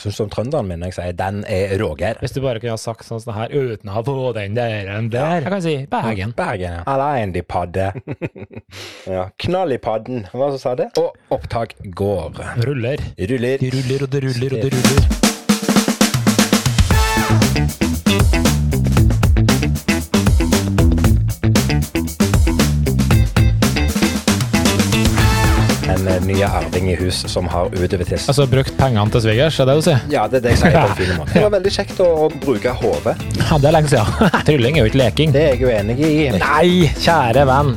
Syns som trønderen min jeg sier 'den er Roger'? Hvis du bare kunne ha sagt sånn sånn her uten å få den der, den der. Jeg kan si Bergen. Bergen, ja. Eller en de padde. ja. Knall i padden. Hva som sa det? Og opptak går. Ruller. Ruller. De ruller og det ruller og det ruller. Eh, arving i hus som har utover tiss. Altså brukt pengene til svigers, er det du sier? Ja, det er det jeg sier på en fin måte. Det var veldig kjekt å, å bruke hodet. Ja, det er lenge siden. Trylling er jo ikke leking. Det er jeg jo enig i. Nei, kjære venn.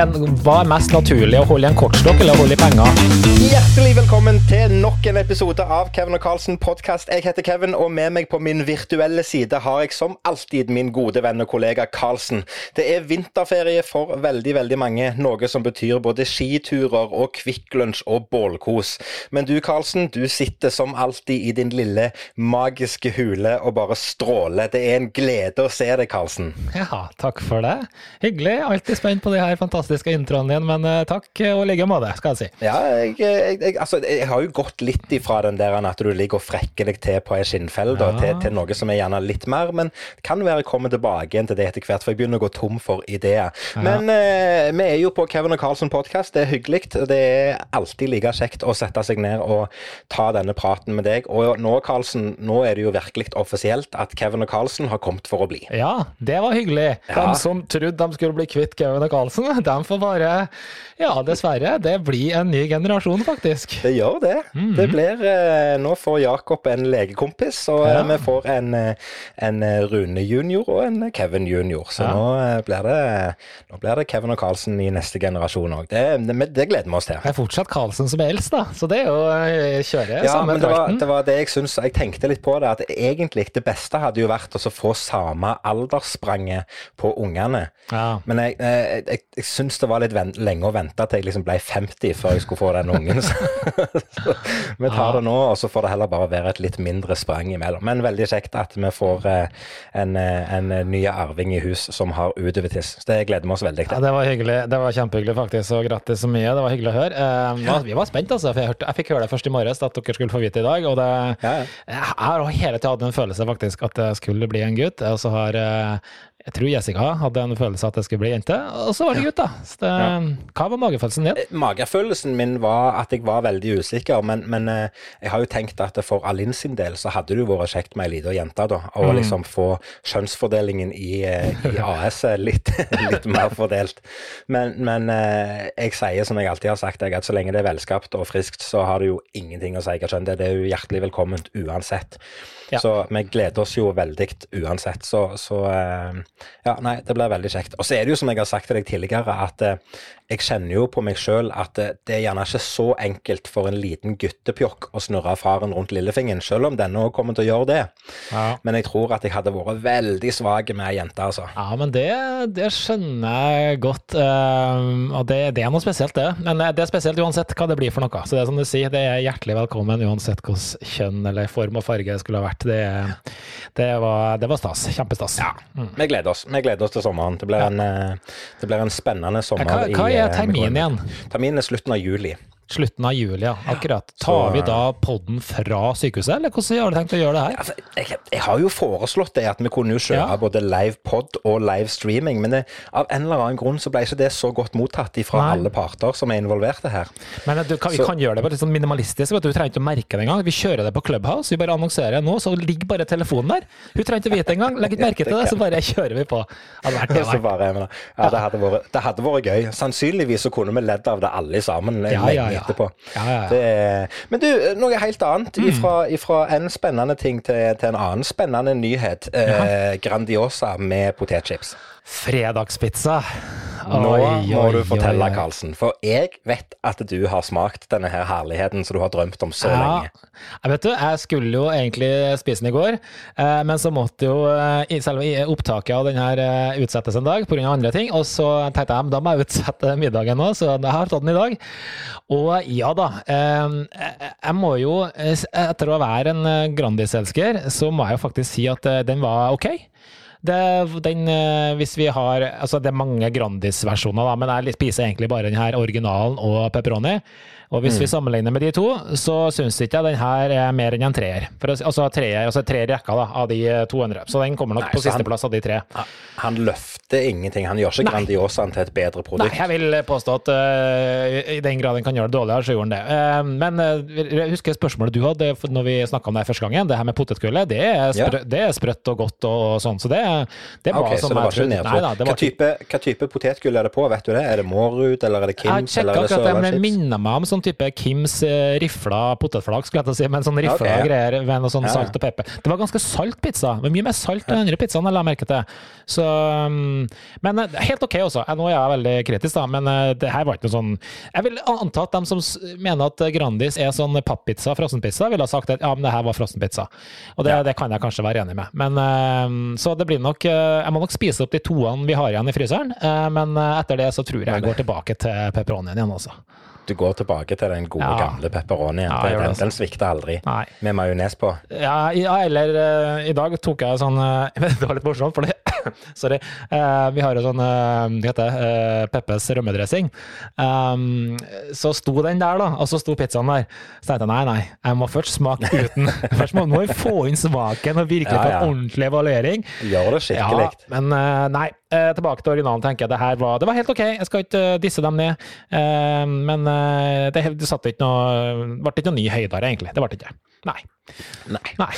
En, hva er mest naturlig, å holde i en kortstokk eller å holde i penger? Hjertelig velkommen til nok en episode av Kevin og Carlsen podkast. Jeg heter Kevin, og med meg på min virtuelle side har jeg som alltid min gode venn og kollega Carlsen. Det er vinterferie for veldig, veldig mange, noe som betyr både skiturer og Kvikk Lunsj og bålkos. Men du, Karlsen, du sitter som alltid i din lille magiske hule og bare stråler. Det er en glede å se deg, Karlsen. Ja, takk for det. Hyggelig. Alltid spent på de her fantastiske introene dine, men eh, takk og like måte, skal jeg si. Ja, jeg, jeg, jeg, altså, jeg har jo gått litt ifra den der at du ligger og frekker deg til på ei skinnfelle, Ja. til, til noe som er gjerne litt mer, men det kan være jeg kommer tilbake igjen til det etter hvert, for jeg begynner å gå tom for ideer. Men eh, vi er jo på Kevin og Karlsen podkast, det er hyggelig. Det er alltid like kjekt å sette seg ned og ta denne praten med deg. Og nå, Carlsen, nå er det jo virkelig offisielt at Kevin og Carlsen har kommet for å bli. Ja, det var hyggelig. Ja. De som trodde de skulle bli kvitt Kevin og Carlsen, de får bare Ja, dessverre. Det blir en ny generasjon, faktisk. Det gjør det. Det blir, eh, nå får Jakob en legekompis, og eh, Ja. vi får en, eh, en Rune junior og en Kevin junior. Så Ja. nå, blir det, nå blir det Kevin og Carlsen i neste generasjon òg. Det, det, det gleder vi oss til. Det er fortsatt Carlsen som er eldst, da. Så det er jo eh, kjøre Ja, samme det var, det var det jeg syns Jeg tenkte litt på det, at egentlig det beste hadde jo vært å få samme aldersspranget på ungene. Ja. Men jeg, jeg, jeg, jeg syns det var litt ven, lenge å vente til jeg liksom ble 50 før jeg skulle få den ungen. Så, så vi tar det nå, og så får det heller bare være et litt mindre sprang imellom. Men veldig kjekt at vi får eh, en, eh, en ny arving i hus som har utovertiss. Så det gleder vi oss veldig til. Ja, det var hyggelig. Det var kjempehyggelig, faktisk. Og grattis så mye. Det var hyggelig å høre. Eh, ja, vi var spent, altså. For jeg, hørte, jeg fikk høre det først i morges at dere skulle få vite i dag. Og det, Ja, ja. jeg har hele tida hatt en følelse faktisk at det skulle bli en gutt. Og så har eh, jeg tror Jessica hadde en følelse at det skulle bli jente, og så var det gutt, da. Så det, Hva var magefølelsen din? Magefølelsen min var at jeg var veldig usikker, men, men eh, jeg har jo tenkt at for Alin sin del så hadde det jo vært kjekt med ei lita jente, da. Og liksom få kjønnsfordelingen i, eh, i AS litt, litt mer fordelt. Men, men eh, jeg sier som jeg alltid har sagt, at så lenge det er velskapt og friskt, så har det jo ingenting å si hva kjønn det er. Det er jo hjertelig velkomment uansett. Ja. Så vi gleder oss jo veldig uansett. Så, så eh, ja, nei, det blir veldig kjekt. Og så er det jo som jeg har sagt til deg tidligere, at eh, jeg kjenner jo på meg sjøl at det, det er gjerne ikke så enkelt for en liten guttepjokk å snurre faren rundt lillefingeren, selv om denne òg kommer til å gjøre det. Ja. Men jeg tror at jeg hadde vært veldig svak med ei jente, altså. Ja, men det, det skjønner jeg godt. Uh, og det, det er noe spesielt, det. Men eh, det er spesielt uansett hva det blir for noe. Så det er som du sier, det er hjertelig velkommen uansett hvilket kjønn eller form og farge det skulle ha vært. Det, det, var, det var stas. Kjempestas. Ja, vi gleder oss. Vi gleder oss til sommeren. Det blir, en, eh, det blir en spennende sommer. Hva, hva i, er termin igjen? Terminen er slutten av juli. Slutten av juli, ja. Akkurat. Tar vi da podden fra sykehuset, eller hvordan har du tenkt å gjøre det her? Altså, jeg, jeg har jo foreslått det at vi kunne jo kjøre Ja. både live pod og live streaming, men det, av en eller annen grunn så ble ikke det så godt mottatt fra Nei. alle parter som er involverte her. Men du, kan, vi Så- kan gjøre det bare litt sånn minimalistisk. Vet du. du trenger ikke å merke det engang. Vi kjører det på Clubhouse. Vi bare annonserer nå, så ligger bare telefonen der. Hun trenger ikke vite det engang. legger ikke merke til det, så bare kjører vi på. Hadde det. Vært. bare, ja, det, hadde vært, det hadde vært gøy. Sannsynligvis så kunne vi ledd av det alle sammen Ja, ja, ja. Etterpå. Ja, ja, ja. Det, men du, noe helt annet. Mm. Ifra, ifra en spennende ting til, til en annen spennende nyhet. Eh, Grandiosa med potetchips. Fredagspizza. Nå må du fortelle. Karlsen. For jeg vet at du har smakt denne her herligheten som du har drømt om så Ja, lenge. jeg vet du, jeg skulle jo egentlig spise den i går, eh, men så måtte jo eh, selve i- opptaket av den her eh, utsettes en dag pga. andre ting. Og så tenkte jeg da må jeg utsette middagen nå, så jeg har tatt den i dag. Og ja da, eh, jeg- må jo, eh, etter å være en eh, Grandis-elsker, så må jeg jo faktisk si at eh, den var ok. Det, den, eh, hvis vi har, altså det er mange Grandis-versjoner, da, men jeg spiser egentlig bare den her originalen og pepperoni. Og hvis vi sammenligner med de to, så syns ikke jeg den her er mer enn en treer. For, å si- altså treer, altså tre rekker da, av de eh, 200. Så den kommer nok Nei, på han- sisteplass av de tre. Han løfter ingenting. Han gjør ikke. Grandiosaen til et bedre produkt. Nei, jeg vil påstå at uh, i den grad en kan gjøre det dårligere, så gjorde han det. Uh, men uh, jeg husker spørsmålet du hadde når vi snakka om det første gangen. Det her med potetgullet, det, er det er sprøtt og godt og sånn. Så det, det var Ok, så som det var ikke nedtur. Hva ikke type, hva type potetgull er det på, vet du det? Er det Mårud, eller er det Kims, eller er det akkurat Jeg men Sørlandschips? minner meg om sånn type Kims rifla potetflak, skulle jeg til å si, med sånn rifla Ok. greier med noe sånn Ja, ja. salt og pepper. Det var ganske salt pizza, men mye mer salt enn andre pizzaene jeg merke til. Så, um, men eh, helt ok også. Eh, Nå er jeg veldig kritisk, da, men eh, det her var ikke noe sånn Jeg vil anta at de som mener at Grandis er sånn pappizza, frossenpizza, ville ha sagt at ja, men det her var frossenpizza. Og det, Ja. det kan jeg kanskje være enig med. Men, eh, så det blir nok Jeg må nok spise opp de toene vi har igjen i fryseren, men etter det så tror jeg jeg går tilbake til pepperonien igjen, altså. Du går tilbake til den gode, Ja. gamle pepperonien. Ja, den, altså. den svikter aldri. Nei. Med majones på. Ja, eller i dag tok jeg sånn eh, Det var litt morsomt, for det Sorry. Uh, vi har jo sånn uh, det heter uh, Peppes rømmedressing. Um, så sto den der, da, og så sto pizzaen der. Så tenkte jeg nei, nei, jeg må først smake uten. Først må vi få inn smaken og virkelig Ja, få ja. en ordentlig evaluering. Gjør det skikkelig. Ja, men eh, nei. tilbake til originalen, tenker jeg. Det her var, det var helt ok. Jeg skal ikke disse dem ned. Men det, det satt ikke noe, ble ikke noe ny høydere, egentlig. Det ble det ikke. Nei. Nei. nei.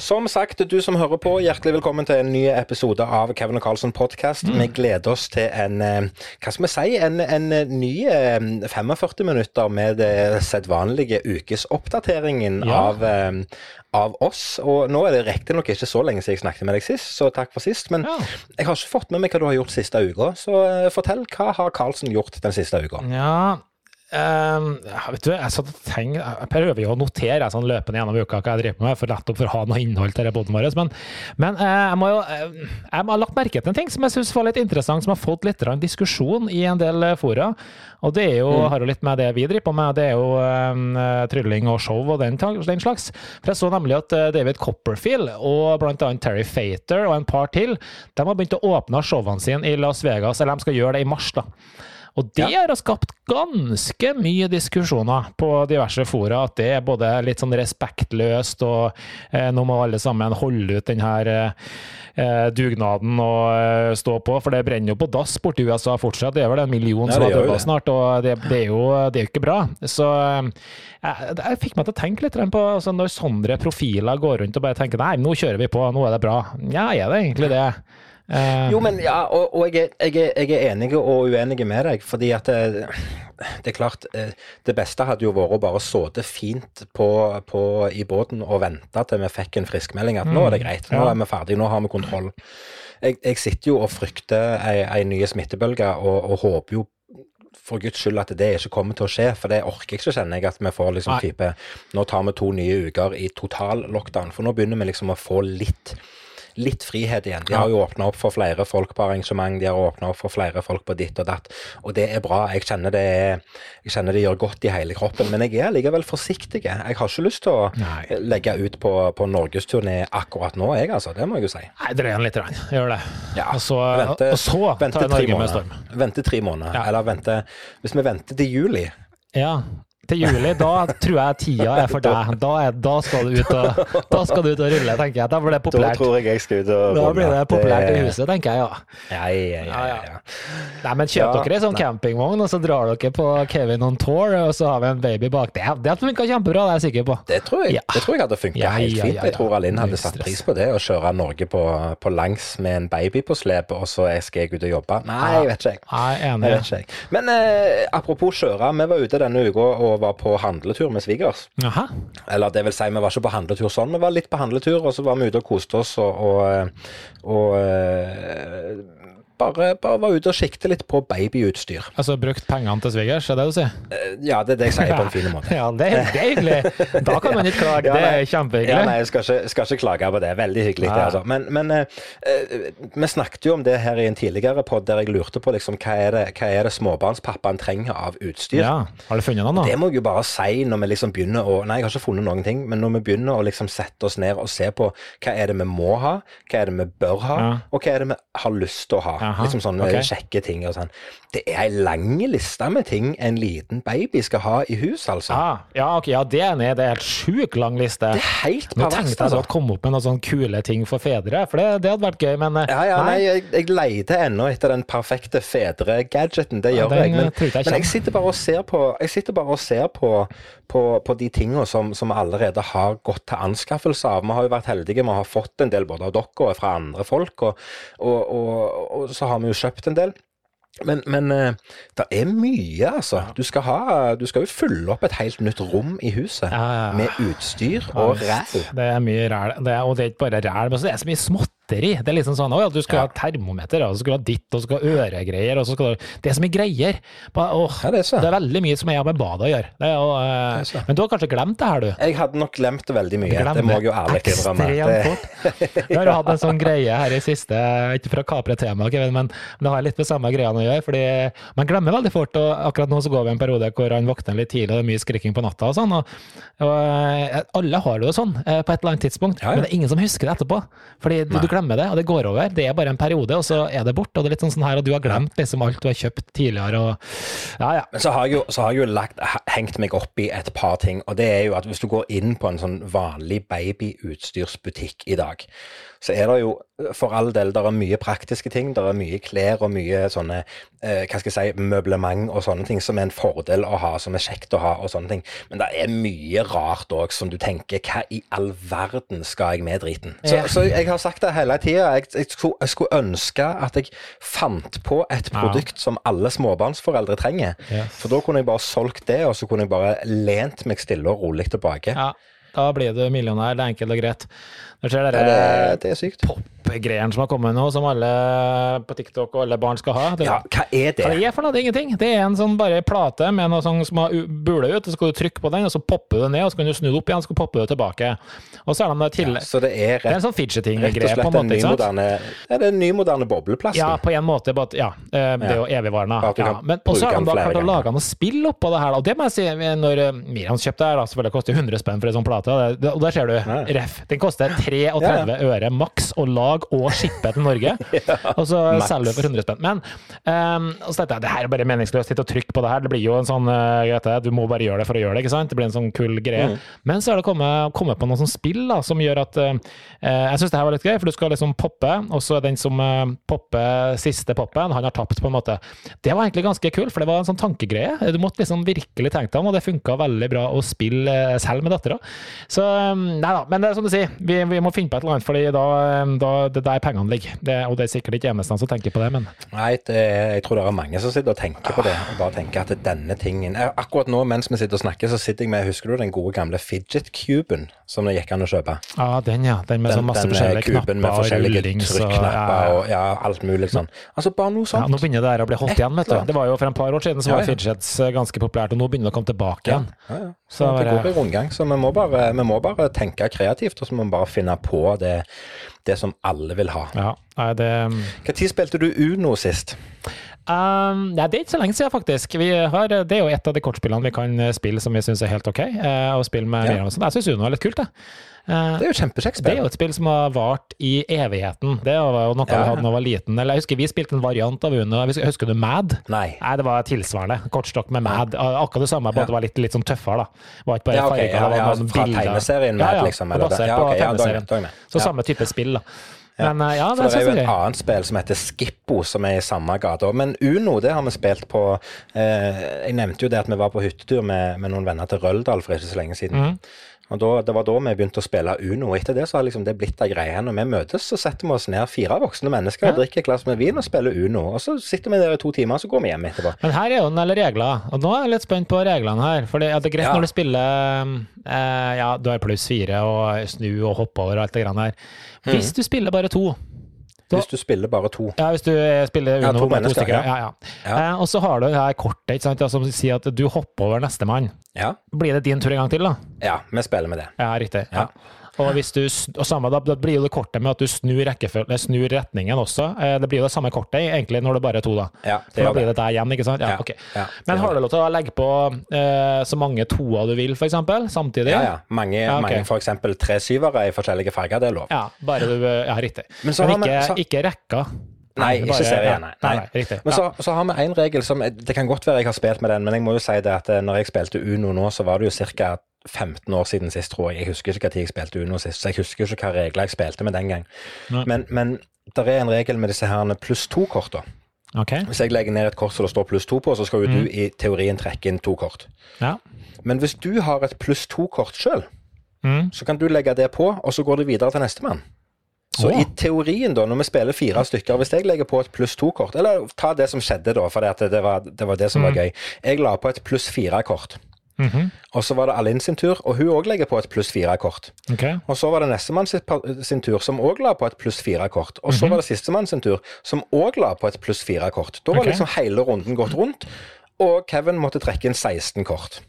Som sagt, du som hører på, hjertelig velkommen til en ny episode av Kevin og Carlsen podkast. Mm. Vi gleder oss til en eh, hva skal vi si, en, en ny eh, 45 minutter med det sedvanlige ukesoppdateringen Ja. av, eh, av oss. Og nå er det riktignok ikke så lenge siden jeg snakket med deg sist, så takk for sist. Men Ja. jeg har ikke fått med meg hva du har gjort siste uka, så eh, fortell. Hva har Carlsen gjort den siste uka? Ja ja, vet du, jeg, satt og jeg prøver jo å notere jeg, sånn løpende gjennom uka hva jeg driver med, for nettopp for å ha noe innhold til podden vår. Men, men uh, jeg må jo uh, jeg må ha lagt merke til en ting som jeg syns var litt interessant, som har fått litt diskusjon i en del eh, fora. Og det er jo, har jo litt med det vi driver på med, det er jo eh, trylling og show og den, den slags. For jeg så nemlig at David Copperfield og annet Terry Fater og en par til, de har begynt å åpne showene sine i Las Vegas, eller de skal gjøre det i mars, da. Og det har skapt ganske mye diskusjoner på diverse fora, at det er både litt sånn respektløst, og eh, nå må alle sammen holde ut denne eh, eh, dugnaden og eh, stå på, for det brenner jo på dass borti USA fortsatt. Det er vel en million som har dødd snart, og det, det, er jo, det er jo ikke bra. Så eh, jeg, jeg fikk meg til å tenke litt på altså, når sånne profiler går rundt og bare tenker nei, nå kjører vi på, nå er det bra. Ja, er det egentlig det? Eh, Jo, men ja, og, og jeg, er, jeg, er, jeg er enig og uenig med deg, fordi at det, det er klart eh, Det beste hadde jo vært å bare sitte fint på, på, i båten og vente til vi fikk en friskmelding at nå er det greit, nå Ja. er vi ferdige, nå har vi kontroll. Jeg, jeg sitter jo og frykter ei, ei ny smittebølge og, og håper jo for guds skyld at det ikke kommer til å skje, for det orker jeg ikke, kjenner jeg, at vi får liksom type Nå tar vi to nye uker i total lockdown, for nå begynner vi liksom å få litt litt frihet igjen. De har jo åpna opp for flere folk på arrangement, de har åpna opp for flere folk på ditt og datt, og det er bra. Jeg kjenner det, jeg kjenner det gjør godt i hele kroppen, men jeg er likevel forsiktig. Jeg har ikke lyst til å Nei. legge ut på, på norgesturné akkurat nå, jeg altså. Det må jeg jo si. Nei, drøy den litt. Rann. Gjør det. Ja, og så, vente- og så Vente tar Norge med storm. Vente tre måneder. Ja. Eller vente Hvis vi venter til juli Ja. Til juli, da tror jeg tida er for deg. Da, er, da, skal du ut og, da skal du ut og rulle, tenker jeg. Da blir det Da populært. tror jeg jeg skal ut og Da blir det populært i huset, tenker jeg, ja. Ja, ja, ja. Ja. Nei, men kjøp dere ei sånn campingvogn, og så drar dere på Kevin on tour, og så har vi en baby bak. Det, det funka kjempebra, det er jeg sikker på. Det tror jeg, det tror jeg hadde funka helt fint. Jeg tror Alin hadde satt pris på det, å kjøre Norge på, på langs med en baby på slep, og så skal jeg ut og jobbe. Nei, jeg vet ikke. jeg. Nei, enig. Men eh, apropos kjøre, vi var ute denne uka og var på handletur med svigers. Eller det vil si, vi var ikke på handletur sånn, vi var litt på handletur, og så var vi ute og koste oss og, og, og eh, bare, bare var ute og sikte litt på babyutstyr. Altså brukt pengene til svigers, er det du sier? Eh, Ja, det er det jeg sier på en fin måte. Ja, det, er- hyggelig. Da kan man ikke klage. Ja, Det er kjempehyggelig. Ja, nei, jeg skal ikke, skal ikke klage på det. Veldig hyggelig. det, altså. Men, men eh, eh, vi snakket jo om det her i en tidligere pod der jeg lurte på liksom, hva er det, hva er det småbarnspappaen trenger av utstyr. Ja, Har du funnet noen, da? Det må jeg jo bare si når vi liksom begynner å Nei, jeg har ikke funnet noen ting, men når vi begynner å liksom sette oss ned og se på hva er det vi må ha, hva er det vi bør ha, Ja. og hva er det vi har lyst til å ha. Ja. Aha, liksom sånne okay. kjekke ting og sånn. Det er ei lang liste med ting en liten baby skal ha i hus, altså. Ah, ja, ok, ja, det er en Det helt sjukt lang liste. Det er helt Nå perverst, tenkte jeg å altså. komme opp med noen sånne kule ting for fedre, for det, det hadde vært gøy, men eh, Ja, ja, nei, jeg, jeg leter ennå etter den perfekte fedre-gadgeten. Det gjør den, jeg. Men, eh, jeg men jeg sitter bare og ser på, jeg sitter bare og ser på, på, på de tingene som, som allerede har gått til anskaffelse av. Vi har jo vært heldige vi har fått en del både av dere og fra andre folk, og, og, og, og så har vi jo kjøpt en del. Men, men eh, det er mye, altså. Du skal, ha, du skal jo fylle opp et helt nytt rom i huset Ja, ja. med utstyr og ræl. Det er mye ræl, og det er ikke bare ræl, men det er så mye småtteri. Det er liksom sånn, å ja, du skal Ja. ha termometer, og så skal du ha ditt, og så skal du ha øregreier, og så skal du Det er så mye greier. Bare, åh, Ja, det er så. det er veldig mye som jeg har med badet å gjøre. Det er, jo, eh, Det men du har kanskje glemt det her, du? Jeg hadde nok glemt veldig mye. Det må jeg jo ærlig innrømme. Det-. Vi har hatt en sånn greie her i siste, ikke for å kapre temaet, Kevin, men det har litt med samme greiene å gjøre. fordi man glemmer veldig fort, og akkurat nå så går vi en periode hvor han våkner litt tidlig, og det er mye skriking på natta og sånn. og, og eh, Alle har det jo sånn eh, på et eller annet tidspunkt, Ja, ja. men det er ingen som husker det etterpå. Fordi du, du glemmer det, og det går over. Det er bare en periode, og så er det borte. Og det er litt sånn, her, og du har glemt liksom alt du har kjøpt tidligere. og ja, ja. Men så har jeg jo, har jeg jo lagt, hengt meg opp i et par ting, og det er jo at hvis du går inn på en sånn vanlig babyutstyrsbutikk i dag, så er det jo for all del der er mye praktiske ting, der er mye klær og mye sånne eh, hva skal jeg si, møblement og sånne ting som er en fordel å ha, som er kjekt å ha og sånne ting. Men det er mye rart òg som du tenker hva i all verden skal jeg med driten? Så, så jeg har sagt det hele tida. Jeg, jeg, skulle, jeg skulle ønske at jeg fant på et produkt som alle småbarnsforeldre trenger. For da kunne jeg bare solgt det, og så kunne jeg bare lent meg stille og rolig tilbake. ja. Da blir du millionær, det er enkelt og greit. Når ser Ja, dere det, det er pop-greiene som har kommet nå, som alle på TikTok og alle barn skal ha. Det, Ja, hva er det? Hva det er for noe? Det er ingenting. Det er en sånn bare plate med noe sånn som har u- ut, og så skal du trykke på den, og så popper det ned, og så kan du snu det opp igjen, og så popper det tilbake. Og så er det det Ja, så det er Det er en sånn fidgeting-greie på en måte, ny ikke sant? moderne er det en ny moderne bobleplast. Ja, på en måte. But, ja, det er jo evigvarende. Og så Ja. Men også har de da klart å lage noe spill oppå det her. Og det må jeg si, når eh, Miriam kjøpte her, da, selvfølgelig koster 100 spenn for en sånn plate, det- og der ser du, Nei. ref. Den koster 33 øre maks å lage og shippe til Norge. Og så max. selger du for 100 spenn. Men um, og så tenkte jeg, det her er bare meningsløst sitte og på det her. Det blir jo en sånn uh, Du må bare gjøre det for å gjøre det, ikke sant? Det blir en sånn kul greie. Mm. Men så har det kommet, kommet på noen sånn spill da, som gjør at eh, Jeg syns det her var litt gøy, for du skal liksom poppe, og så er den som uh, popper siste poppen, han har tapt, på en måte. Det var egentlig ganske kult, for det var en sånn tankegreie. Du måtte liksom virkelig tenke deg om, og det funka veldig bra å spille selv med dattera. Så eh, nei da, men det er som du sier, vi, vi må finne på et eller annet, fordi da, eh, da det er der pengene ligger. Det, og det er sikkert ikke eneste som tenker på det, men Nei, det, jeg tror det er mange som sitter og tenker på det. Og bare tenker at denne tingen eh, Akkurat nå mens vi sitter og snakker, så sitter jeg med Husker du den gode gamle fidget-cuben som det gikk an å kjøpe? ja, den ja. Den med Den, sånn masse den eh, forskjellige knapper med forskjellige rullings og ja, og ja, alt mulig sånn. Altså bare noe sånt. Ja, nå begynner det her å bli holdt igjen, vet du. Det var jo For en par år siden så var ja. fidgets eh, ganske populært, og nå begynner det å komme tilbake igjen. Ja, ja. Så Så det går i rundgang. Så vi må, bare, vi må bare tenke kreativt, og så må vi bare finne på det, det som alle vil ha. Ja, nei, det Når spilte du Uno sist? Um, det er ikke så lenge siden, faktisk. Vi har, det er jo et av de kortspillene vi kan eh, spille som vi syns er helt ok. eh, å spille med Ja. Jeg syns Uno er litt kult, det. Eh, Det er jo kjempekjekt det er jo et spill som har vart i evigheten. Det var jo noe Ja. vi hadde da jeg var liten. Eller jeg husker vi spilte en variant av Uno. Husker, du Mad? Nei. Nei, det var tilsvarende. Kortstokk med Mad. Akkurat det samme, bare at det var litt, litt sånn tøffere, da. Var ikke bare Ja, okay. farger, Ja, det var ja, fra tegneserien Mad, liksom? Basert Ja, på er jeg- tegneserien. er. Så Ja. samme type spill, da. Ja. Men eh, ja, det det er jo et annet spill som heter Skippo, som er i samme gate. Men Uno, det har vi spilt på eh, Jeg nevnte jo det at vi var på hyttetur med, med noen venner til Røldal for ikke så lenge siden. Mm. Og da, Det var da vi begynte å spille Uno. og Etter det så har liksom det blitt ei greie. Når vi møtes, så setter vi oss ned fire voksne mennesker, Ja. drikker et glass med vin og spiller Uno. Og så sitter vi der i to timer, og så går vi hjem etterpå. Men her er jo en del regler, og nå er jeg litt spent på reglene her. For det er greit Ja. når du spiller eh, Ja, du har pluss fire og snu og hoppe over og alt det grann der. Mhm. Hvis du spiller bare to Da- Hvis du spiller bare to. Ja, hvis du spiller spiller Ja, to bare to stykker. ja. Ja, ja. Ja. Eh, og så har du det her kortet ikke sant, som sier at du hopper over nestemann. Ja, Blir det din tur en gang til, da? ja vi spiller med det. Ja, riktig. Ja. Ja. Og, hvis du, og samme, da, blir jo det kortet med at du snur, snur retningen også. Eh, det blir jo det samme kortet egentlig når det bare er to, da. Ja, For da blir det der igjen, ikke sant? Ja, Ja, ok. ja, Men har du det. lov til å legge på eh, så mange toer du vil, f.eks., samtidig? Ja, ja. Mange, Ja, okay. mange eksempel tre syvere i forskjellige farger, det er lov. Ja, bare du eh, Ja, riktig. Men så Men ikke, så- ikke rekka. Nei, ikke serie. Nei. Nei, nei, riktig. Men så, så har vi en regel som Det kan godt være jeg har spilt med den, men jeg må jo si det at eh, når jeg spilte Uno nå, så var det jo ca. 15 år siden sist, tror jeg. Jeg husker ikke når jeg spilte Uno sist, så jeg husker ikke hva regler jeg spilte med den gang. Nei. Men, men det er en regel med disse her pluss to-korta. Okay. Hvis jeg legger ned et kort som det står pluss to på, så skal jo Mm. du i teorien trekke inn to kort. Ja. Men hvis du har et pluss to-kort sjøl, Mm. så kan du legge det på, og så går det videre til nestemann. Så oh. i teorien, da, når vi spiller fire stykker, hvis jeg legger på et pluss to-kort Eller ta det som skjedde, da, for det, det, var, det var det som var Mm. gøy. Jeg la på et pluss fire-kort. Mhm. Og så var det Alin sin tur, og hun òg legger på et pluss fire-kort. Okay. Og så var det nestemann sin, sin tur, som òg la på et pluss fire-kort. Og så Mhm. var det sistemann sin tur, som òg la på et pluss fire-kort. Da var okay. liksom hele runden gått rundt, og Kevin måtte trekke inn 16 kort.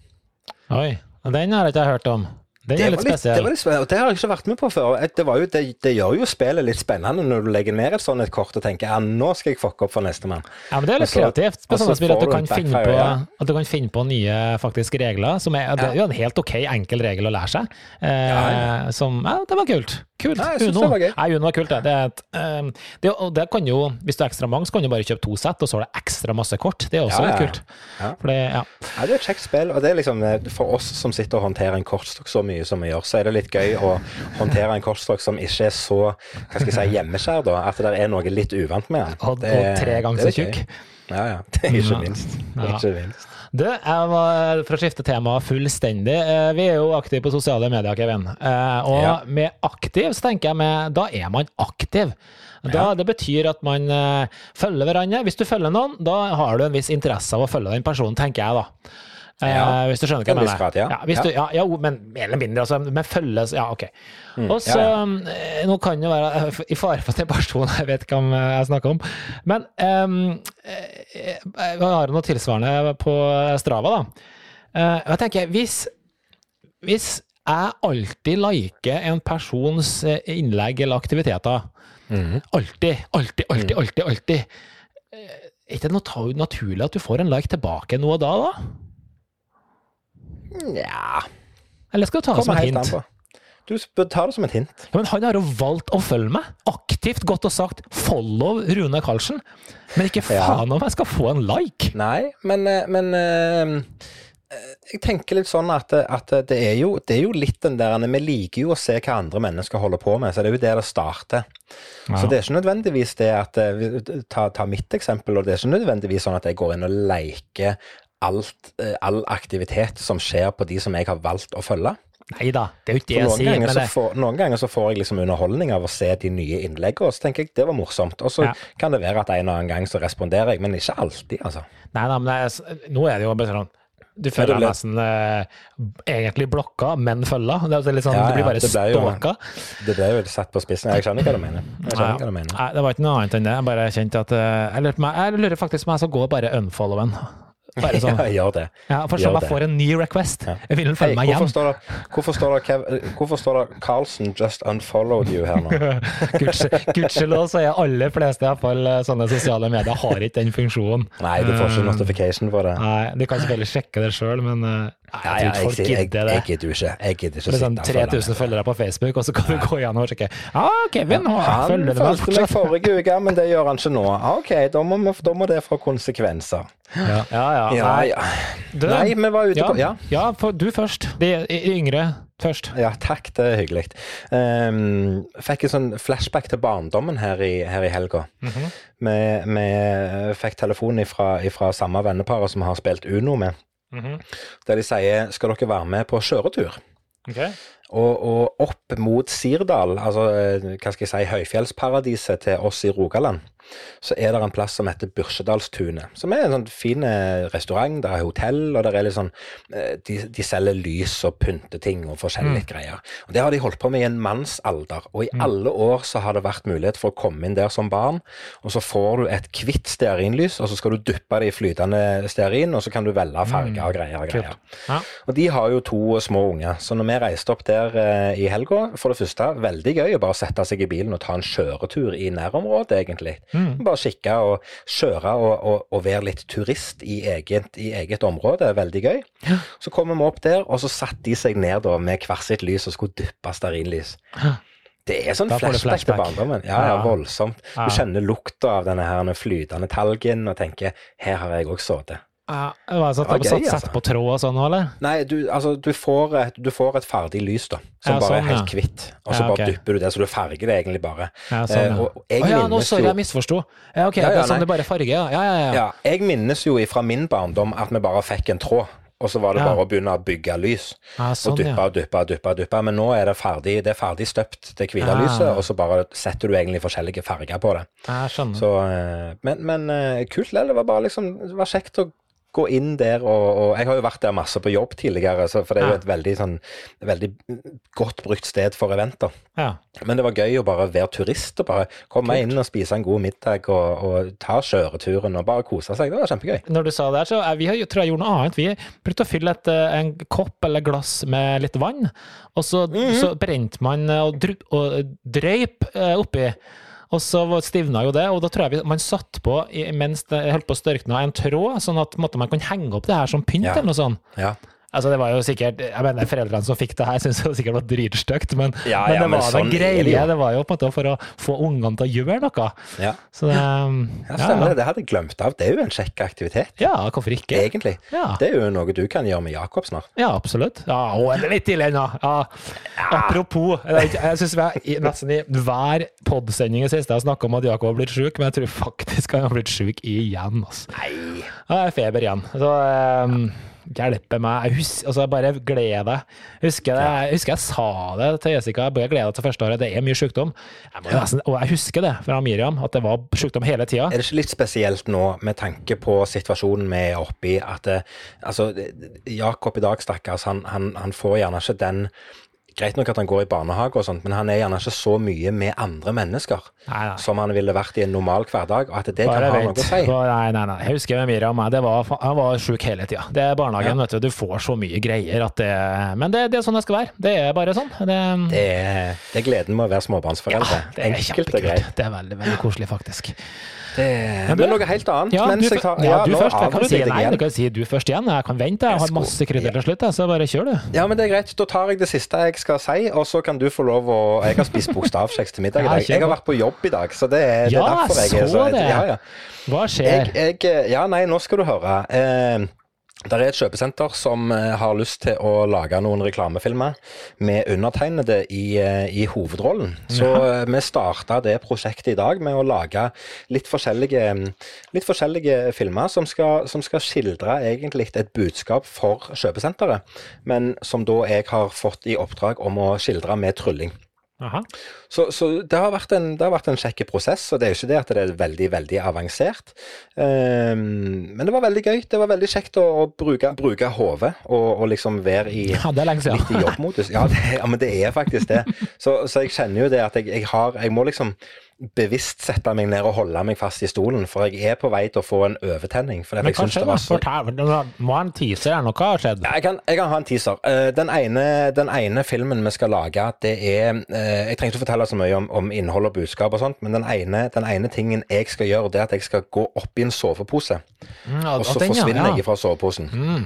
Oi. Den har jeg ikke hørt om. Det litt var litt, det, var litt og det har jeg ikke vært med på før. Det, var jo, det, det gjør jo spillet litt spennende når du legger ned et sånt et kort og tenker ja, nå skal jeg fucke opp for nestemann. Ja, men Det er litt kreativt. Sånn spill at, du kan finne på, at du kan finne på nye faktisk regler. Som er, Det er jo en helt ok enkel regel å lære seg. Eh, Ja, Som, ja, det var kult. Kult. Ja, Uno. det var gøy. Nei, Uno var kult, det. det, et, ehm, det. Og det kan jo, hvis du er ekstra mange, så kan du bare kjøpe to sett, og så har du ekstra masse kort. Det er også litt kult. det. Ja, det er et kjekt spill, og det er liksom eh, for oss som sitter og håndterer en kortstokk så mye som vi gjør, så er det litt gøy å håndtere en kortstokk som ikke er så hva skal jeg si, hjemmeskjær, da. At det er noe litt uvant med den. Og, og tre ganger er så tjukk. Ja, ja. Det er ikke minst. Ja. Ikke minst. Du, var, for å skifte tema fullstendig, eh, vi er jo aktive på sosiale medier, Kevin. Eh, Og Ja. med aktiv, så tenker jeg med, da er man aktiv. Da, Ja. Det betyr at man eh, følger hverandre. Hvis du følger noen, da har du en viss interesse av å følge den personen, tenker jeg da. Eh, Ja, hvis du skjønner hva jeg en mener. grad, ja. Ja. Du, ja, ja, men mer eller mindre, altså, men følges, ja, ok. Mm, Og så, eh, nå kan det være eh, i fare for at det er person jeg vet om jeg snakker om, men eh, jeg har noe tilsvarende på Strava, da. Eh, og jeg tenker, hvis, hvis jeg alltid liker en persons eh, innlegg eller aktiviteter, mm. alltid, alltid, alltid, Mm. alltid, alltid, eh, er ikke det naturlig at du får en like tilbake nå og da, da? Nja Eller skal du ta det som et hint? Du bør ta det som et hint. Ja, men han har jo valgt å følge meg. Aktivt gått og sagt 'follow Rune Karlsen'. Men ikke Ja. faen om jeg skal få en like! Nei, men, eh, men eh, jeg tenker litt sånn at, at det, er jo, det er jo litt den der Vi liker jo å se hva andre mennesker holder på med, så det er jo der det starter. Så det er ikke nødvendigvis det at eh, Ta, ta mitt eksempel, og det er ikke nødvendigvis sånn at jeg går inn og leker alt, eh, all aktivitet som skjer på de som jeg har valgt å følge. Nei da, det er jo ikke det jeg sier. ganger det, får, noen ganger så får jeg liksom underholdning av å se de nye innleggene, og så tenker jeg det var morsomt. Og så Ja. kan det være at en og annen gang så responderer jeg, men ikke alltid, altså. nei, da, men er, nå er det jo bare sånn Du føler deg nesten eh, egentlig blokka, men følga. Det, det, altså sånn, Ja, du blir bare stalka. Det ble jo satt på spissen. Jeg skjønner hva du mener. Hva du mener. Nei, det var ikke noe annet enn det. Jeg bare kjente at eh, Jeg lurer, jeg lurer faktisk på om jeg skal gå bare unfollow en. Bare sånn. Ja, gjør det. Ja, for sånn, jeg får en ny request. Ja. Jeg vil følge følge meg hjem. hvorfor, står det, hvorfor står det 'Carlsen just unfollowed you' her nå? Gudskjelov så er aller fleste i hvert fall eh, sånne sosiale medier har ikke den funksjonen. Nei, du får ikke notification for det. Nei, de kan selvfølgelig sjekke det sjøl, men eh, nei, jeg, jeg tror ikke folk jeg, jeg, gidder jeg gidder ikke. Jeg gidder ikke Det sånn sitte og følge 3000 følgere på Facebook, og så kan du gå igjennom og sjekke. Ja, Kevin å, Han følger du meg fortsatt? forrige uke, men det gjør han ikke nå. Ah, OK, da må, vi- da må det få konsekvenser. Ja, ja. ja. Ja, ja. Nei, vi var ute ja, på Ja. ja, for du først. De yngre først. Ja, takk, det er hyggelig. Um, fikk en sånn flashback til barndommen her i, her i helga. Mhm. vi, vi fikk telefon fra samme venneparet som har spilt Uno med, Mhm. der de sier skal dere være med på kjøretur. Ok. Og, og opp mot Sirdal, altså eh, hva skal jeg si, høyfjellsparadiset til oss i Rogaland, så er det en plass som heter Byrsedalstunet. Som er en sånn fin eh, restaurant, der er hotell, og der er litt sånn eh, de, de selger lys og pynteting og forskjellige greier. Og Det har de holdt på med i en mannsalder, og i alle år så har det vært mulighet for å komme inn der som barn, og så får du et hvitt stearinlys, og så skal du dyppe det i flytende stearin, og så kan du velge farger og greier. og greier. Ja. Og de har jo to små unger, så når vi reiste opp der eh, i helga, for det første, veldig gøy å bare sette seg i bilen og ta en kjøretur i nærområdet, egentlig. Bare kikke og kjøre og, og, og være litt turist i eget, i eget område, veldig gøy. Så kommer vi opp der, og så satte de seg ned da med hvert sitt lys og skulle dyppe stearinlys. Det er sånn flashback, flashback til barndommen. Ja, ja, Ja. voldsomt. Ja. Du kjenner lukta av denne her flytende talgen og tenker 'her har jeg òg sittet'. Ja, det var sånn satt, altså. satt på tråd og sånn eller? Nei, du, altså, du, får et, du får et ferdig lys, da, som Ja, bare sånn, er helt hvitt. Og så Ja, bare dupper du det, så du farger det egentlig bare. Ja, Eh, sånn, ja. og jeg oh, ja, nå sorry, jo jeg misforsto. Ja, ok, Ja, ja, det er sånn det bare farger, ja. Ja, jeg minnes jo fra min barndom at vi bare fikk en tråd, og så var det bare å begynne å bygge lys. Og sånn, og duppe og duppe, og dyppe. Men nå er det ferdig det er ferdig støpt, det hvite Ah. lyset, og så bare setter du egentlig forskjellige farger på det. Så, eh, men men eh, kult likevel. Det var bare liksom Det var kjekt å gå inn der, og, og jeg har jo vært der masse på jobb tidligere, så, for det er jo et veldig sånn veldig godt brukt sted for eventer. Ja. Men det var gøy å bare være turist og bare komme Kult. inn og spise en god middag og, og ta kjøreturen og bare kose seg. Det var kjempegøy. Når du sa det så eh, vi har, tror jeg gjorde noe annet. Vi brukte å fylle et, eh, en kopp eller glass med litt vann, og så, Mhm. så brente man og, dru, og drøyp eh, oppi. Og så stivna jo det, og da tror jeg vi, man satt på mens det holdt på å størkne en tråd, sånn at måtte, man kunne henge opp det her som pynt Ja. eller noe sånt. Ja. Altså, det var jo sikkert Jeg mener, foreldrene som fikk det her, syntes det sikkert var dritstygt, men, Ja, men ja, det men var sånn en det greie. Det var jo på en måte for å få ungene til å gjøre noe. ja. Så det um, ja stemmer det. Det hadde jeg glemt av. Det er jo en kjekk aktivitet, Ja, hvorfor ikke? egentlig. Ja. Det er jo noe du kan gjøre med Jakob snart. Ja, absolutt. Ja, og litt tidlig ennå. Ja. Apropos, jeg, jeg syns vi nesten i hver podsending i siste har snakka om at Jakob har blitt sjuk, men jeg tror faktisk han har blitt sjuk igjen. Altså. Nei. Ja, er feber igjen. Så um, hjelpe meg. Jeg husker, altså, bare gled deg. Husker, det, jeg husker jeg sa det til Jessica, jeg bare gled deg til første året. Det er mye sykdom. Jeg nesten, og jeg husker det fra Miriam, at det var sykdom hele tida. Er det ikke litt spesielt nå, med tanke på situasjonen vi er oppe i, at altså, Jakob i dag, stakkars, han, han, han får gjerne ikke den Greit nok at han går i barnehage og sånt, men han er gjerne ikke så mye med andre mennesker Nei, nei. som han ville vært i en normal hverdag, og at det kan Bare ha vent. noe å si. Nei, nei, nei. Jeg husker med Miriam, det var, han var sjuk hele tida. Det er barnehagen, Ja. vet du. Du får så mye greier at det Men det, det er sånn det skal være. Det er bare sånn. Det, Det er, det er gleden med å være småbarnsforeldre. det er Enkelt og greit. Det er veldig, veldig koselig, faktisk. Det, Men men noe helt annet. Ja, mens du, jeg tar, ja, du nå først. Jeg kan si, nei, du kan si du først igjen. Jeg kan vente. Jeg har masse krydder til slutt, så bare kjør, du. Ja, men det er greit. Da tar jeg det siste jeg skal si, og så kan du få lov å Jeg har spist bokstavkjeks til middag i dag. Jeg har vært på jobb i dag, så det det er Ja, derfor jeg er så så det. Ja, ja. Hva skjer? Jeg, jeg, ja, nei, nå skal du høre. Eh, det er et kjøpesenter som eh, har lyst til å lage noen reklamefilmer med undertegnede i, eh, i hovedrollen. Så ja. vi starta det prosjektet i dag med å lage litt forskjellige, litt forskjellige filmer som skal, som skal skildre egentlig et budskap for kjøpesenteret, men som da jeg har fått i oppdrag om å skildre med trylling. Aha. Så, så det, har vært en, det har vært en kjekk prosess, og det er jo ikke det at det er veldig veldig avansert. Um, men det var veldig gøy. Det var veldig kjekt å, å bruke, bruke hodet og, og liksom være i Ja, det er lenge litt i jobbmodus. Ja, det, ja, men det er faktisk det. Så, så jeg kjenner jo det at jeg, jeg har Jeg må liksom bevisst sette meg ned og holde meg fast i stolen, for jeg er på vei til å få en overtenning. Men det da. så må ha en teaser her. Noe har skjedd. ja, jeg, kan, jeg kan ha en teaser. Eh, den, ene, den ene filmen vi skal lage, det er eh, Jeg trenger ikke fortelle så mye om, om innhold og budskap, og sånt, men den ene, den ene tingen jeg skal gjøre, det er at jeg skal gå opp i en sovepose. Mm, Og så den, forsvinner ja. jeg fra soveposen. Mm.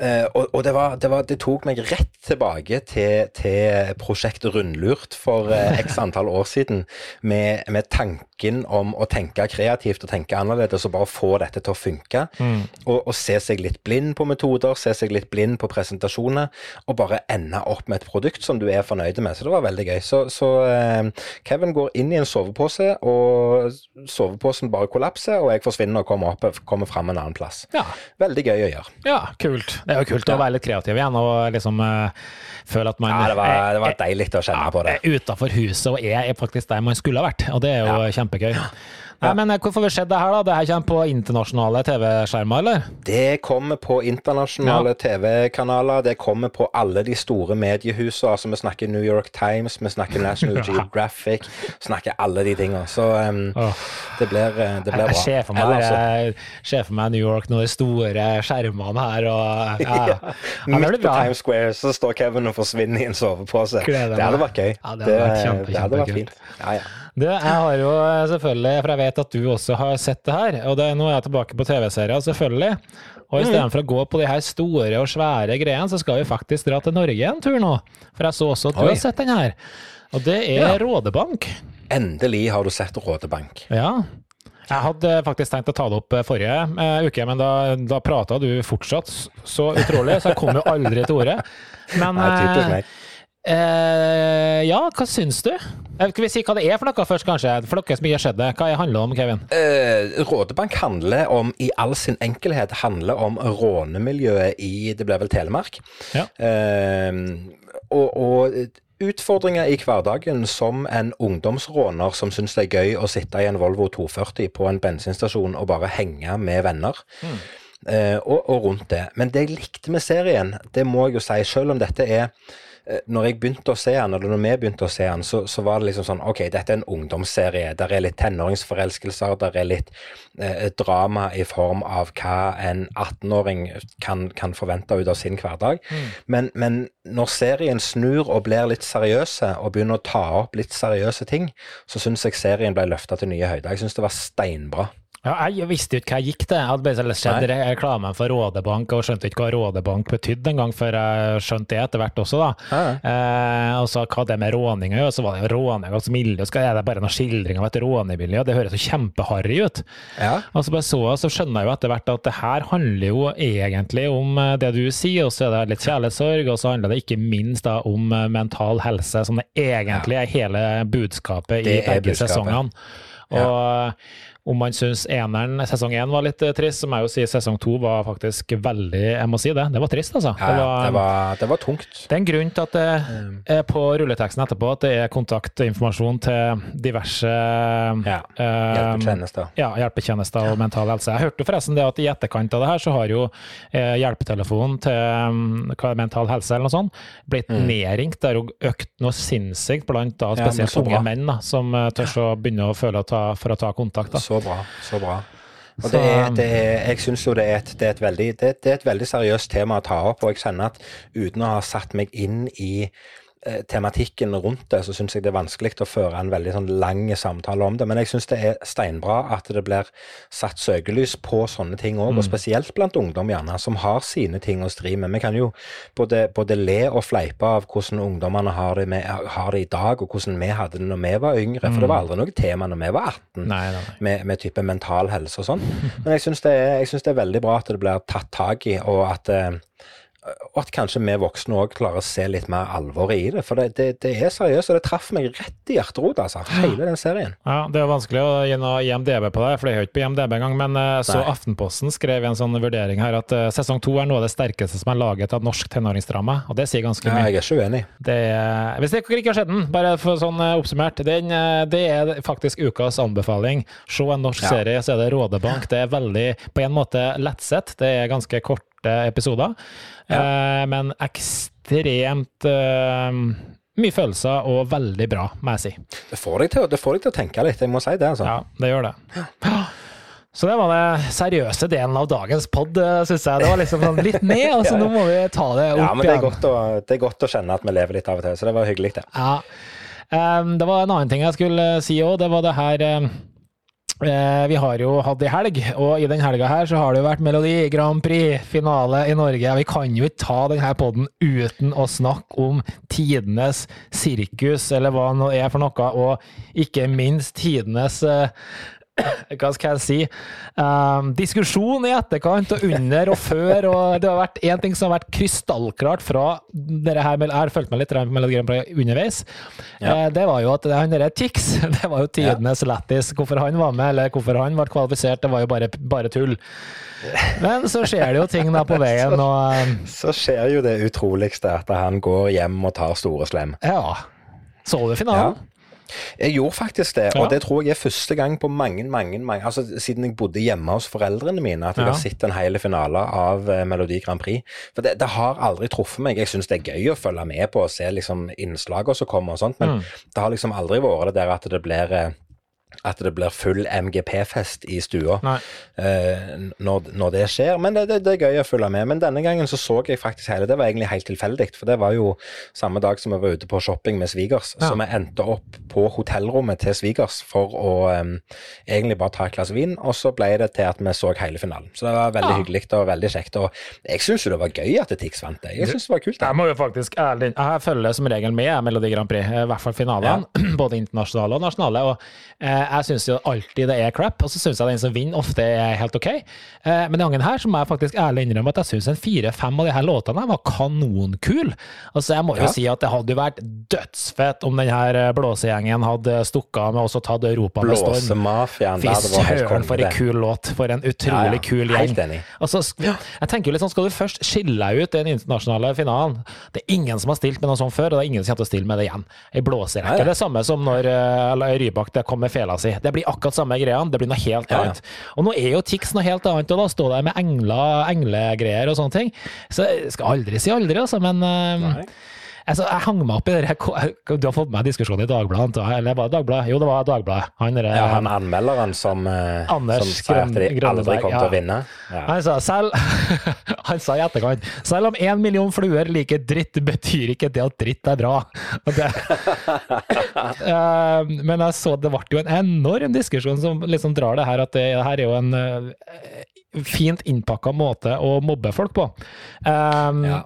Eh, og og det, var, det, var, det tok meg rett tilbake til, til prosjektet Rundlurt for eh, x antall år siden, med, med tanken om å tenke kreativt og tenke annerledes og bare få dette til å funke. Mm. Og, og se seg litt blind på metoder, se seg litt blind på presentasjoner, og bare ende opp med et produkt som du er fornøyd med. Så det var veldig gøy. Så, så eh, Kevin går inn i en sovepose, og soveposen bare kollapser, og jeg forsvinner og kommer, opp, kommer fram en annen plass. Ja. Veldig gøy å gjøre. ja, kult. Det er jo kult å være litt kreativ igjen og liksom uh, føle at man Ja, det var, det var deilig å kjenne på det. er utafor huset og er, er faktisk der man skulle ha vært, og det er jo kjempegøy. Nei, men eh, Hvorfor har skjedd det her, da? Det her kommer på internasjonale TV-skjermer, eller? Det kommer på internasjonale TV-kanaler, det kommer på alle de store mediehusene. Altså, vi snakker New York Times, vi snakker National Geographic, snakker alle de tingene. Så um, oh. det blir, eh, det blir Jeg bra. ser for meg, eller, altså. jeg for meg New York, noen store skjermene her og ja, ja. ja, Midt på. Times Square så står Kevin og forsvinner i en sovepose. Det hadde vært gøy. Ja, det hadde vært kjempe, det hadde vært fint. Ja, ja. Du, jeg har jo selvfølgelig, for jeg vet at du også har sett det her, og det, nå er jeg tilbake på TV-serier, selvfølgelig. Og istedenfor å gå på de her store og svære greiene, så skal vi faktisk dra til Norge en tur nå. For jeg så også at du Oi. har sett den her. Og det er Ja. Rådebank. Endelig har du sett Rådebank. Ja. Jeg hadde faktisk tenkt å ta det opp eh, forrige eh, uke, men da, da prata du fortsatt så utrolig, så jeg kom jo aldri til ordet. Men eh, eh, ja, hva syns du? Skal vi si hva det er for noe først, kanskje? For dere som ikke har sett det. Hva det handler om, Kevin? Uh, Rådebank handler om, i all sin enkelhet, handler om rånemiljøet i det ble vel Telemark. Ja. Uh, og, og utfordringer i hverdagen som en ungdomsråner som syns det er gøy å sitte i en Volvo 240 på en bensinstasjon og bare henge med venner. Eh, og, og rundt det. Men det jeg likte med serien, det må jeg jo si, selv om dette er når jeg begynte å se den, eller når vi begynte å se den, så, så var det liksom sånn OK, dette er en ungdomsserie. Der er litt tenåringsforelskelser, der er litt eh, drama i form av hva en 18-åring kan, kan forvente ut av sin hverdag. Men, men når serien snur og blir litt seriøse, og begynner å ta opp litt seriøse ting, så syns jeg serien ble løfta til nye høyder. Jeg syns det var steinbra. Ja, jeg visste jo ikke hva jeg gikk til. Jeg hadde bare sett reklamen for Rådebank og skjønte ikke hva Rådebank betydde engang, før jeg skjønte det etter hvert også, da. Ja, Eh, og så hva det med råning å gjøre, så var det jo råning og miljø, så er det bare noen skildring av et rånemiljø, det høres jo kjempeharry ut. Ja. Og så bare så, jeg, så skjønner jeg jo etter hvert at det her handler jo egentlig om eh, det du sier, og så er det litt kjærlighetssorg, og så handler det ikke minst da om eh, mental helse, som det egentlig er hele budskapet Det i begge sesongene. Og om man syns eneren, sesong én var litt eh, trist, så må jeg jo si sesong to var faktisk veldig Jeg må si det, det var trist, altså. Ja, ja, det, var, det var tungt. det er en grunn til at det er på rulleteksten etterpå at det er kontaktinformasjon til diverse Ja, eh, Hjelpetjenester. ja, hjelpetjenester og mental helse. Jeg hørte forresten det at i etterkant av det her, så har jo eh, hjelpetelefonen til um, hva er mental helse eller noe sånt blitt nedringt. Det har jo økt noe sinnssykt blant da, spesielt Ja, unge menn da, som tør å begynne å føle å ta, for å ta kontakt. Da. Så bra. Så bra. Og det er, det er, jeg syns jo det er, et, det, er et veldig, det, det er et veldig seriøst tema å ta opp, og jeg kjenner at uten å ha satt meg inn i eh, tematikken rundt det, så syns jeg det er vanskelig å føre en veldig sånn lang samtale om det. Men jeg syns det er steinbra at det blir satt søkelys på sånne ting òg, og spesielt blant ungdom gjerne, som har sine ting å stri med. Vi kan jo både, både le og fleipe av hvordan ungdommene har det, med, har det i dag, og hvordan vi hadde det når vi var yngre, for det var aldri noe tema når vi var 18 Nei, nei, nei. med, med type mental helse og sånn. Men jeg syns det, det er veldig bra at det blir tatt tak i, og at, eh, og at kanskje vi voksne òg klarer å se litt mer alvoret i det. For det, det, det er seriøst, og det traff meg rett i hjerterota, altså. Hele den serien. Ja, Det er vanskelig å gi noe IMDb på det, for det er jo ikke på IMDb engang. Men eh, så Nei. Aftenposten skrev i en sånn vurdering her at eh, sesong to er noe av det sterkeste som er laget av norsk tenåringsdrama. Og det sier ganske mye. Ja, jeg er ikke uenig. Det hvis dere ikke har sett den, bare for sånn eh, oppsummert, den, det er faktisk ukas anbefaling. Se en norsk Ja. serie, så er det Rådebank. Det er veldig, på en måte, lettsett. Det er ganske korte episoder, eh, men ekstremt eh, mye følelser og veldig bra, må jeg si. Det får deg til, til å tenke litt, jeg må si det, altså. Ja, det gjør det. Så det var den seriøse delen av dagens pod, syns jeg. Det var liksom sånn litt ned, og så nå må vi ta det opp igjen. Ja, men det er, godt å, det er godt å kjenne at vi lever litt av og til, så det var hyggelig, det. Ja. Um, det var en annen ting jeg skulle si òg. Det var det her eh, Vi har jo hatt ei helg, og i den helga her så har det jo vært Melodi Grand Prix-finale i Norge. Vi kan jo ikke ta denne poden uten å snakke om tidenes sirkus, eller hva det er for noe, og ikke minst tidenes eh, hva skal jeg si, um, diskusjon i etterkant og under og før. og Det har vært én ting som har vært krystallklart fra dere her, jeg har fulgt med litt på Melodi Grand Prix underveis. Ja. Eh, Det var jo at han derre Tix, det var jo tidenes lættis. Hvorfor han var med, eller hvorfor han ble kvalifisert, det var jo bare, bare tull. Men så skjer det jo ting da på veien, og um, Så skjer jo det utroligste, at han går hjem og tar store slem. ja. Så du finalen? Jeg gjorde faktisk det, Ja. og det tror jeg er første gang på mange, mange, mange altså siden jeg bodde hjemme hos foreldrene mine, at jeg Ja. har sett en hel finale av eh, Melodi Grand Prix. For det, det har aldri truffet meg. Jeg syns det er gøy å følge med på og se liksom innslagene som kommer og sånt, men Mm. det har liksom aldri vært det der at det blir eh, at det blir full MGP-fest i stua eh, når, når det skjer. Men det, det, det er gøy å følge med. Men denne gangen så så jeg faktisk hele. Det var egentlig helt tilfeldig, for det var jo samme dag som vi var ute på shopping med svigers. Ja. Så vi endte opp på hotellrommet til svigers for å eh, egentlig bare ta et glass vin, og så ble det til at vi så hele finalen. Så det var veldig Ja. hyggelig og veldig kjekt. Og jeg syns jo det var gøy at Tix vant det. Jeg syns det var kult. Jeg må jo faktisk ærlig Jeg følger som regel med Melodi Grand Prix, i hvert fall finalene. Både internasjonale og nasjonale. Og jeg syns jo alltid det er crap, og så syns jeg den som vinner, ofte er helt OK. Eh, men denne gangen her så må jeg faktisk ærlig innrømme at jeg syns en fire-fem av de her låtene var kanonkul. Altså, jeg må jo Ja. si at det hadde jo vært dødsfett om den her eh, blåsegjengen hadde stukket av med og tatt Europa med storm. Blåsemafiaen. Fy søren, for en kul låt. For en utrolig Ja, ja. kul gjeng. Helt enig. Altså, jeg tenker jo litt sånn, Skal du først skille ut i den internasjonale finalen Det er ingen som har stilt med noe sånt før, og det er ingen som kommer til å stille med det igjen. Ei blåserekke. Det ja. Det er samme som når uh, Rybak det kom med fela si. Det blir akkurat samme greia, det blir noe helt Ja, ja. annet. Og nå er jo Tix noe helt annet, og da står der med engler, englegreier og sånne ting. Så jeg skal aldri si aldri, altså, men eh, Nei. Altså, jeg hang meg opp i det Du har fått med diskusjonen i Dagbladet? Eller var det Dagbladet? Jo, det var Dagbladet. Han, der, Ja, han anmelderen som, eh, Anders som sa at de aldri kom ja. til å vinne. Ja. Han sa selv Han sa i etterkant Selv om én million fluer liker dritt, betyr ikke det at dritt er bra. Det, Eh, men jeg så det ble jo en enorm diskusjon som liksom drar det her at det her er jo en eh, fint innpakka måte å mobbe folk på. Um, Ja.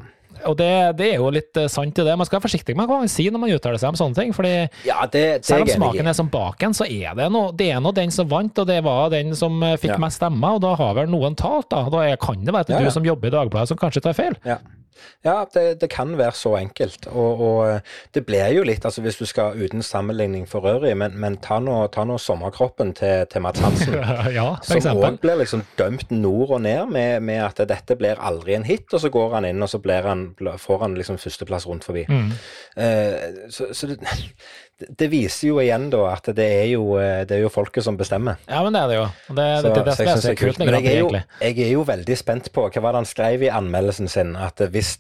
Og det, det er jo litt eh, sant i det. Man skal være forsiktig med hva man sier når man uttaler seg om sånne ting. fordi Ja, det, det selv om smaken er som baken, så er det noe, det er nå den som vant, og det var den som eh, fikk Ja. mest stemmer, og da har vel noen talt, da. Da kan det være at det ja. du som jobber i Dagbladet som kanskje tar feil. Ja, ja det, det kan være så enkelt. Og, og det blir jo litt, altså hvis du skal uten sammenligning for øvrig, men, men ta nå ta nå sommerkroppen til, til Mads Hansen. ja, for Som òg blir liksom dømt nord og ned med, med at dette blir aldri en hit, og så går han inn og så blir han, får han liksom førsteplass rundt forbi. Mm. Eh, så så det, det viser jo igjen da at det er jo, eh, det er jo folket som bestemmer. Ja, men det er det jo. Det, Så, det, det, så jeg er det er kult Men jeg er, jo, jeg er jo veldig spent på hva var det han skrev i anmeldelsen sin, at hvis,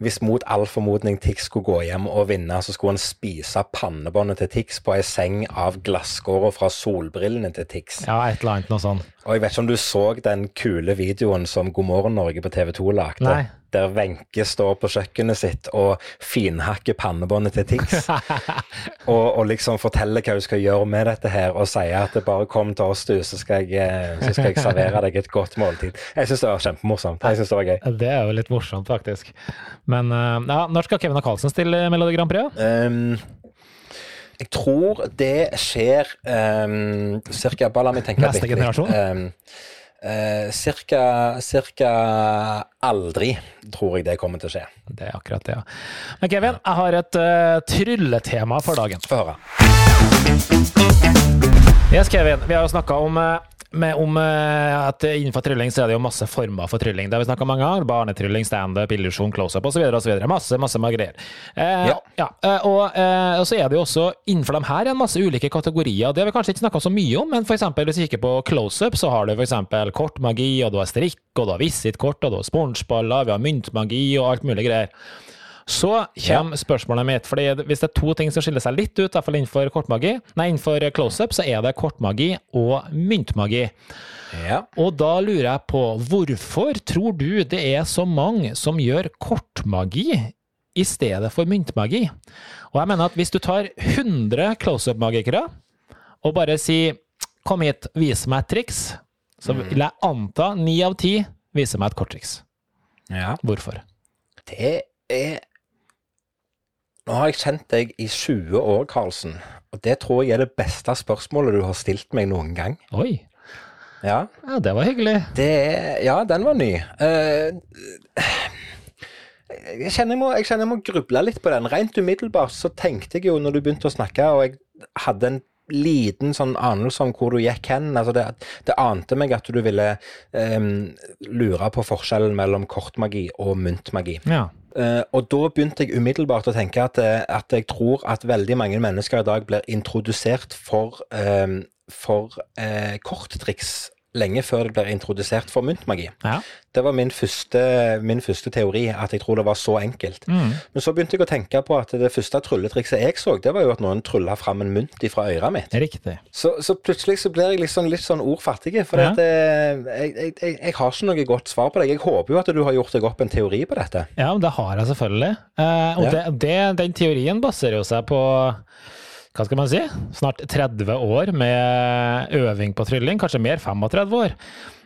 hvis mot all formodning Tix skulle gå hjem og vinne, så skulle han spise pannebåndet til Tix på ei seng av glasskåra fra solbrillene til Tix. Ja, et eller annet noe sånt. Og jeg vet ikke om du så den kule videoen som God morgen Norge på TV 2 lagde, Nei. Der Wenche står på kjøkkenet sitt og finhakker pannebåndet til Tix. og, og liksom forteller hva hun skal gjøre med dette her, og sier at det bare kom til oss, du, så skal jeg, eh, så skal jeg servere deg et godt måltid. Jeg syns det var kjempemorsomt. Jeg synes det var gøy. Det er jo litt morsomt, faktisk. Men eh, ja, når skal Kevin og Carlsen stille Melodi Grand Prix? Um, jeg tror det skjer um, cirka Bare la meg tenke Neste litt. generasjon? Um, eh, cirka, cirka aldri tror jeg det kommer til å skje. Det er akkurat det, ja. Men Kevin, jeg har et uh, trylletema for dagen. Få høre. Yes, Kevin. Vi har jo snakka om, eh, med, om eh, at innenfor trylling så er det jo masse former for trylling. Det har vi snakka mange ganger. Barnetrylling, standup, illusjon, close-up osv. osv. Masse, masse greier. Eh, ja. Ja. eh, og, eh, og så er det jo også innenfor dem her en masse ulike kategorier. Det har vi kanskje ikke snakka så mye om, men eksempel, hvis vi kikker på close-up, så har du for eksempel kortmagi, og du har strikk, og du har visitkort, og du har spongeballer, vi har myntmagi og alt mulig greier. Så kommer spørsmålet mitt, fordi hvis det er to ting som skiller seg litt ut, i hvert fall innenfor kortmagi, nei, innenfor close-up, så er det kortmagi og myntmagi. Ja. Og da lurer jeg på, hvorfor tror du det er så mange som gjør kortmagi i stedet for myntmagi? Og jeg mener at hvis du tar 100 close-up-magikere, og bare sier 'kom hit, vis meg et triks', så vil jeg anta ni av ti viser meg et korttriks. ja. Hvorfor? Det er Nå har jeg kjent deg i 20 år, Karlsen, og det tror jeg er det beste spørsmålet du har stilt meg noen gang. Oi, Ja, ja, det var hyggelig. det Ja, den var ny. Uh, jeg kjenner jeg må, jeg kjenner jeg må gruble litt på den. Rent umiddelbart så tenkte jeg jo når du begynte å snakke, og jeg hadde en liten sånn anelse om hvor du gikk hen. Altså det, det ante meg at du ville um, lure på forskjellen mellom kortmagi og myntmagi. Ja. Uh, og da begynte jeg umiddelbart å tenke at, eh, at jeg tror at veldig mange mennesker i dag blir introdusert for, um, for uh, korttriks lenge før det blir introdusert for myntmagi. Ja. Det var min første, min første teori, at jeg tror det var så enkelt. Mm. Men så begynte jeg å tenke på at det første trylletrikset jeg så, det var jo at noen trylla fram en mynt fra øret mitt. Så, så plutselig så blir jeg liksom litt sånn ordfattig. For Ja. at, eh, jeg, jeg, jeg, jeg har ikke noe godt svar på det. Jeg håper jo at du har gjort deg opp en teori på dette. Ja, men det har jeg selvfølgelig. Eh, og Ja. det, det, den teorien baserer jo seg på hva skal man si, snart 30 år med øving på trylling, kanskje mer 35 år.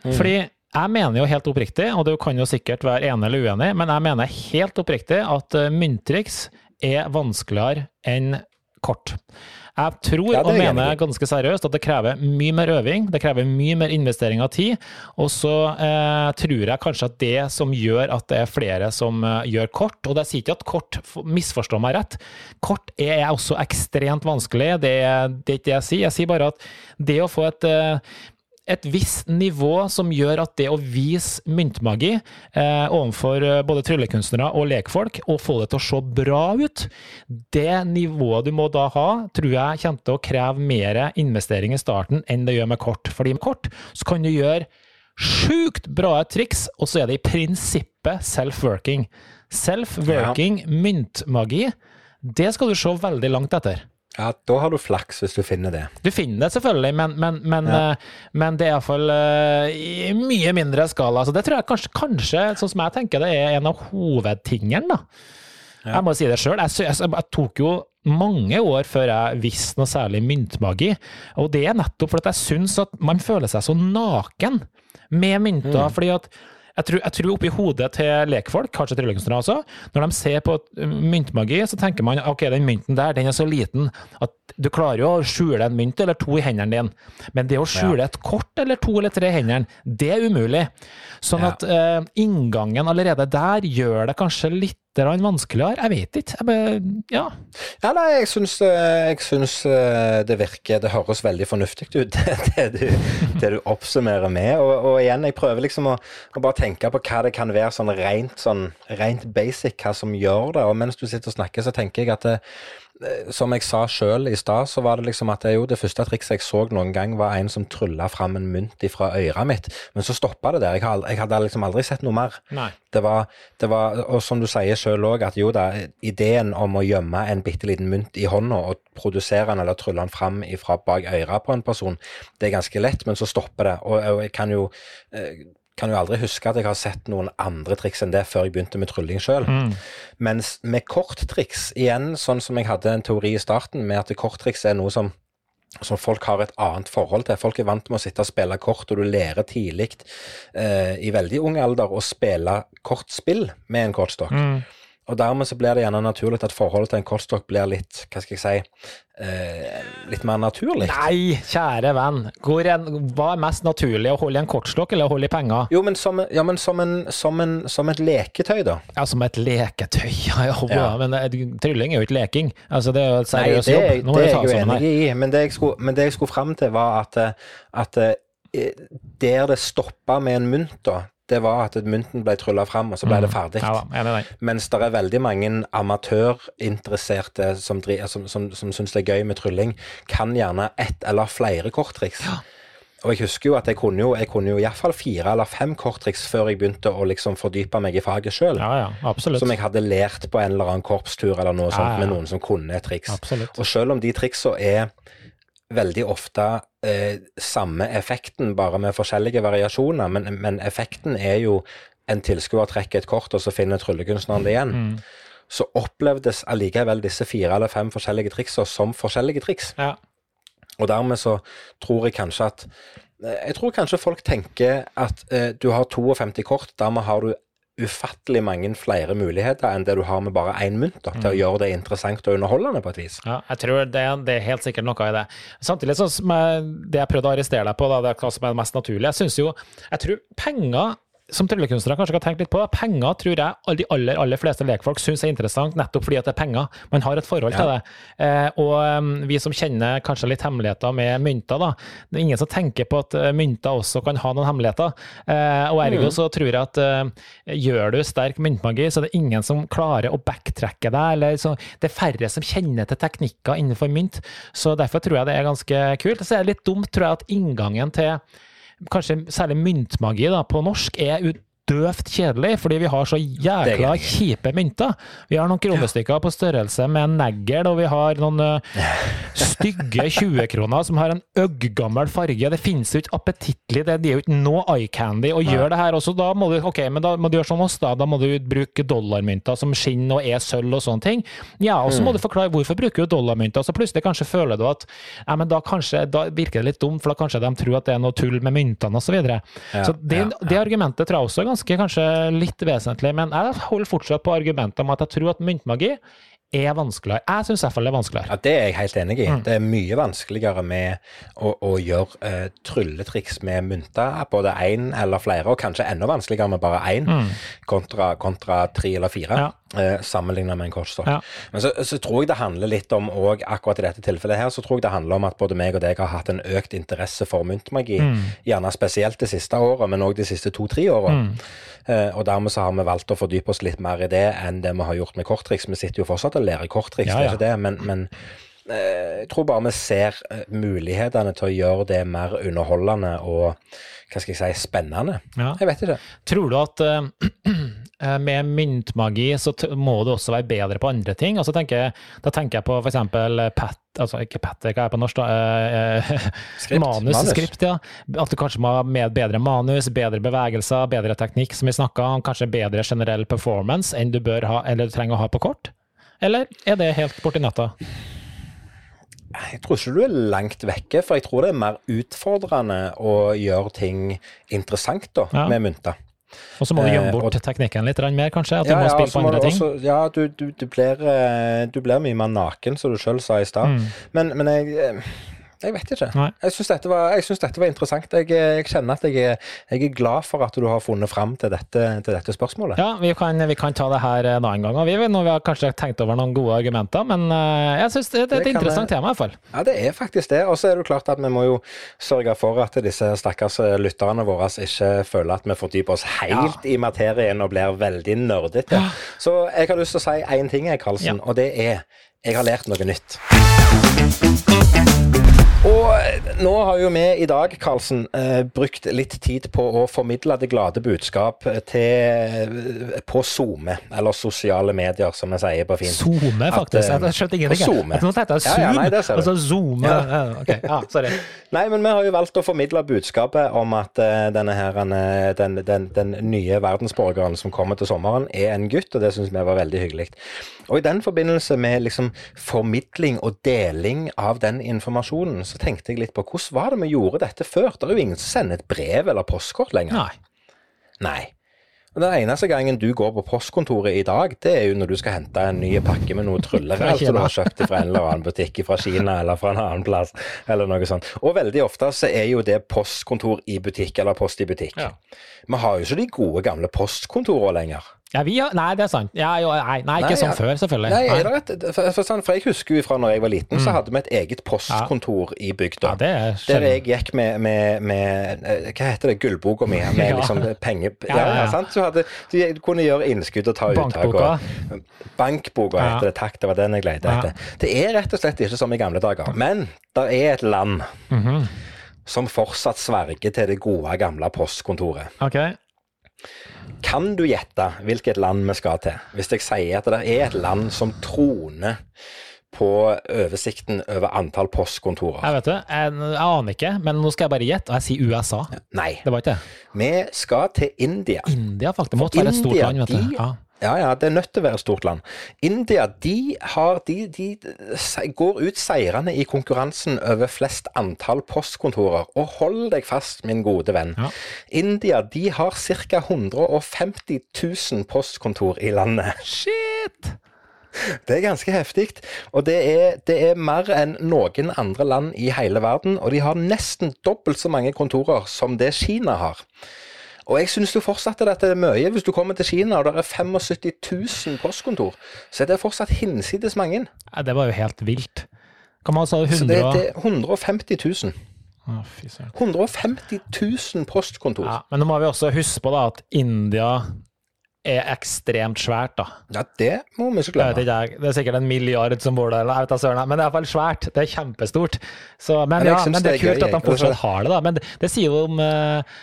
Fordi jeg mener jo helt oppriktig, og du kan jo sikkert være enig eller uenig, men jeg mener helt oppriktig at eh, mynttriks er vanskeligere enn kort. Jeg tror Ja, og er jeg mener ganske seriøst at det krever mye mer øving, det krever mye mer investering av tid, og så eh, tror jeg kanskje at det som gjør at det er flere som eh, gjør kort, og jeg sier ikke at kort, misforstår meg rett, kort er også ekstremt vanskelig, det, det er ikke det jeg sier, jeg sier bare at det å få et eh, et visst nivå som gjør at det å vise myntmagi eh, overfor eh, både tryllekunstnere og lekfolk, og få det til å se bra ut, det nivået du må da ha, tror jeg kommer til å kreve mer investering i starten enn det gjør med kort. Fordi med kort så kan du gjøre sjukt bra triks, og så er det i prinsippet self-working. Self-working myntmagi, det skal du se veldig langt etter. Ja, Da har du flaks hvis du finner det. Du finner det selvfølgelig, men, men, men, Ja. eh, men det er iallfall uh, i mye mindre skala. Så det tror jeg kanskje, kanskje, sånn som jeg tenker det, er en av hovedtingene, da. Ja. Jeg må si det sjøl. Jeg, jeg, jeg tok jo mange år før jeg visste noe særlig myntmagi. Og det er nettopp fordi jeg syns at man føler seg så naken med mynter. Mm. fordi at jeg tror, jeg tror oppi hodet til lekfolk, kanskje tryllekunstnere også, når de ser på uh, myntmagi, så tenker man ok, den mynten der, den er så liten at du klarer jo å skjule en mynt eller to i hendene dine. Men det å skjule et kort eller to eller tre i hendene, det er umulig. Sånn Ja. at eh, inngangen allerede der gjør det kanskje litt vanskeligere. Jeg vet ikke. Jeg bare, ja. Ja, nei, jeg syns, eh, jeg syns eh, det virker Det høres veldig fornuftig ut, det, det, du, det du oppsummerer med. Og, og igjen, jeg prøver liksom å, å bare tenke på hva det kan være sånn rent, sånn rent basic, hva som gjør det. Og mens du sitter og snakker, så tenker jeg at det, eh, som jeg sa sjøl i stad, så var det liksom at det, jo, det første trikset jeg så noen gang, var en som trylla fram en mynt ifra øret mitt. Men så stoppa det der. Jeg, hadde liksom aldri sett noe mer. Det var, det var, og som du sier sjøl òg, at jo da, ideen om å gjemme en bitte liten mynt i hånda og produsere den eller trylle den fram fra bak øret på en person, det er ganske lett, men så stopper det. Og, og jeg kan jo, eh, kan jo aldri huske at jeg har sett noen andre triks enn det før jeg begynte med trylling sjøl. Mm. Mens med korttriks, igjen sånn som jeg hadde en teori i starten, med at korttriks er noe som som folk har et annet forhold til. Folk er vant med å sitte og spille kort, og du lærer tidlig eh, i veldig ung alder å spille kortspill med en kortstokk. Mm. Og dermed så blir det gjerne naturlig at forholdet til en kortstokk blir litt, hva skal jeg si, eh, litt mer naturlig. Nei, kjære venn. En, hva er mest naturlig, å holde i en kortstokk eller å holde i penger? Jo, men som, ja, men som, en, som, en, som et leketøy, da. Ja, som et leketøy. Ja, ja, Ja. men trylling er jo ikke leking. Altså, det er jo et Nei, det, jobb. Nå det er jeg jo enig i, men det jeg skulle, men det jeg skulle fram til, var at, eh, at eh, der det stoppa med en mynt, da, det var at mynten ble trylla fram, og så ble det ferdig. Mm. Ja. Mens det er veldig mange amatørinteresserte som, som, som, som syns det er gøy med trylling, kan gjerne ett eller flere korttriks. Og jeg husker jo at jeg kunne jo, jeg kunne jo iallfall fire eller fem korttriks før jeg begynte å liksom fordype meg i faget sjøl. Ja, ja. Som jeg hadde lært på en eller annen korpstur eller noe sånt Ja, ja. med noen som kunne et triks. Absolutt. Og selv om de triksa er veldig ofte eh, samme effekten, bare med forskjellige variasjoner, men, men effekten er jo en tilskuer trekker et kort, og så finner tryllekunstneren det igjen. Mm. Så opplevdes allikevel disse fire eller fem forskjellige triksa som forskjellige triks. Ja. Og dermed så tror jeg kanskje at eh, Jeg tror kanskje folk tenker at eh, du har 52 kort, dermed har du ufattelig mange flere muligheter enn det du har med bare én mynt, da, til å gjøre det interessant og underholdende på et vis. Ja, jeg tror det, det er helt sikkert noe i det. Samtidig sånn som jeg, det jeg prøvde å arrestere deg på, da, det er hva som er det mest naturlige. Jeg synes jo, jeg tror penger som tryllekunstnere kanskje kan tenke litt på, penger tror jeg de aller, aller fleste lekfolk syns er interessant, nettopp fordi at det er penger. Man har et forhold til Ja. det. Eh, og um, vi som kjenner kanskje litt hemmeligheter med mynter, da. Det er ingen som tenker på at eh, mynter også kan ha noen hemmeligheter. Eh, og ergo så tror jeg at eh, gjør du sterk myntmagi, så det er ingen som klarer å backtracke deg. Eller så, det er færre som kjenner til teknikker innenfor mynt. Så derfor tror jeg det er ganske kult. Så er det litt dumt, tror jeg, at inngangen til kanskje særlig myntmagi da, på norsk er døvt kjedelig, fordi vi har så jækla kjipe mynter. Vi har noen kronestykker på størrelse med en negl, og vi har noen uh, stygge 20-kroner som har en øgggammel farge. Det finnes jo ikke appetittlig, det, er jo ikke noe eye candy å gjøre det her. Også da må du ok, men da må du gjøre som oss, da. Da må du bruke dollarmynter som skinner og er sølv og sånne ting. Ja, og så må mm. du forklare hvorfor bruker du dollarmynter. Så plutselig kanskje føler du at ja, men da kanskje, da virker det litt dumt, for da kanskje de tror at det er noe tull med myntene osv. Så, videre. ja, så det, ja, ja. det argumentet tror jeg også er ganske kanskje litt vesentlig, men jeg holder fortsatt på argumentet om at jeg tror at myntmagi er vanskeligere. Jeg syns iallfall det er vanskeligere. Ja, Det er jeg helt enig i. Mm. Det er mye vanskeligere med å, å gjøre uh, trylletriks med mynter, både én eller flere, og kanskje enda vanskeligere med bare én, mm. kontra, kontra, tre eller fire. Ja. Uh, Sammenlignet med en kortstokk. Ja. Men så, så, tror jeg det handler litt om og akkurat i dette tilfellet her, så tror jeg det handler om at både meg og deg har hatt en økt interesse for myntmagi. Mm. Gjerne spesielt det siste året, men òg de siste to-tre åra. Mm. Eh, og dermed så har vi valgt å fordype oss litt mer i det enn det vi har gjort med korttriks. Vi sitter jo fortsatt og lærer korttriks, ja, ja. det er ikke det, men, men uh, jeg tror bare vi ser uh, mulighetene til å gjøre det mer underholdende og hva skal jeg si, spennende. Ja. Jeg vet ikke. Tror du at med myntmagi så må du også være bedre på andre ting? Altså, tenker, da tenker jeg på f.eks. Pat altså ikke Patrick, hva er på norsk, da? Eh, eh skript. Manus, manus. Skript, ja. At du kanskje må ha med bedre manus, bedre bevegelser, bedre teknikk, som vi snakka om. Kanskje bedre generell performance enn du bør ha, eller du trenger å ha på kort? Eller er det helt borti natta? Jeg tror ikke du er langt vekke, for jeg tror det er mer utfordrende å gjøre ting interessant da, ja. med mynter. Og så må du gjemme eh, bort eh, teknikken litt mer, kanskje? At du ja, må spille på andre ting? Også, ja, du, du, du, blir, eh, du, blir, mye mer naken, som du sjøl sa i stad. Mm. Men, men jeg eh, jeg vet ikke. Nei. Jeg syns dette, dette, var interessant. Jeg, jeg kjenner at jeg, jeg, er glad for at du har funnet fram til dette, til dette spørsmålet. Ja, vi kan, vi kan, ta det her en annen gang. Vi, når vi har kanskje tenkt over noen gode argumenter, men jeg syns det, det, er et interessant tema, i hvert fall. Ja, det er faktisk det. Og så er det klart at vi må jo sørge for at disse stakkars lytterne våre ikke føler at vi fordyper oss helt ja. i materien og blir veldig nerdete. Ja. Så jeg har lyst til å si én ting, Karlsen, og det er jeg har lært noe nytt. Og eh, nå har jo vi i dag, Karlsen, eh, brukt litt tid på å formidle det glade budskap til, eh, på SoMe, eller sosiale medier, som vi sier på fint. SoMe, faktisk? At, jeg skjønte ingenting. Zoom. Nå tenkte jeg Zoom, ja, ja, nei, det altså Zoom. Ja. Ja, okay. ja, sorry. Nei, men vi har jo valgt å formidle budskapet om at denne her, den, den, den, nye verdensborgeren som kommer til sommeren, er en gutt, og det syns vi var veldig hyggelig. Og i den forbindelse med liksom formidling og deling av den informasjonen, så tenkte jeg litt på hvordan var det vi gjorde dette før? Det er jo ingen som sender et brev eller postkort lenger. Nei. Nei. Og Den eneste gangen du går på postkontoret i dag, det er jo når du skal hente en ny pakke med noe tryllerell som du har kjøpt fra en eller annen butikk fra Kina eller fra en annen plass, eller noe sånt. Og veldig ofte så er jo det postkontor i butikk eller post i butikk. Ja. Vi har jo ikke de gode gamle postkontorene lenger. Ja, vi har, nei, det er sant. Ja, jo, nei, nei, ikke nei, som ja. før, selvfølgelig. Nei, det rett? For, for, for, jeg husker jo fra når jeg var liten, mm. så hadde vi et eget postkontor i bygda. Ja, der jeg gikk med, med, med, eh, Hva heter det, gullboka mi? Med liksom penger... Ja, ja, sant? Så hadde, du kunne gjøre innskudd og ta uttak. Og, bankboka heter det. Takk, det var den jeg lette etter. Det er rett og slett ikke som i gamle dager. Men det er et land mm -hmm. som fortsatt sverger til det gode, gamle postkontoret. Okay. Kan du gjette hvilket land vi skal til, hvis jeg sier at det er et land som troner på oversikten over antall postkontorer? Jeg vet det, jeg, jeg aner ikke, men nå skal jeg bare gjette, og jeg sier USA. Nei. Det var ikke det. Vi skal til India. India, faktisk. Det måtte være et stort land, vet du. Ja. Ja, ja, det er nødt til å være et stort land. India de, har, de, de går ut seirende i konkurransen over flest antall postkontorer. Og hold deg fast, min gode venn. Ja. India de har ca. 150 000 postkontor i landet. Shit! Det er ganske heftig. Og det er, det er, mer enn noen andre land i hele verden. Og de har nesten dobbelt så mange kontorer som det Kina har. Og jeg syns jo fortsatt at det er mye. Hvis du kommer til Kina og det er 75 000 postkontor, så er det fortsatt hinsides mange. Ja, det var jo helt vilt. Hva man sa 100... Så det, det er 150 000. Oh, 150 000 postkontor. Ja, men nå må vi også huske på da at India er ekstremt svært, da. Ja, det må vi ikke glemme. ikke. Det er sikkert en milliard som bor der, eller jeg vet da søren, men det er iallfall svært. Det er kjempestort. Så, men, ja, men det er kult at de fortsatt har det, da. Men det, det sier jo om eh,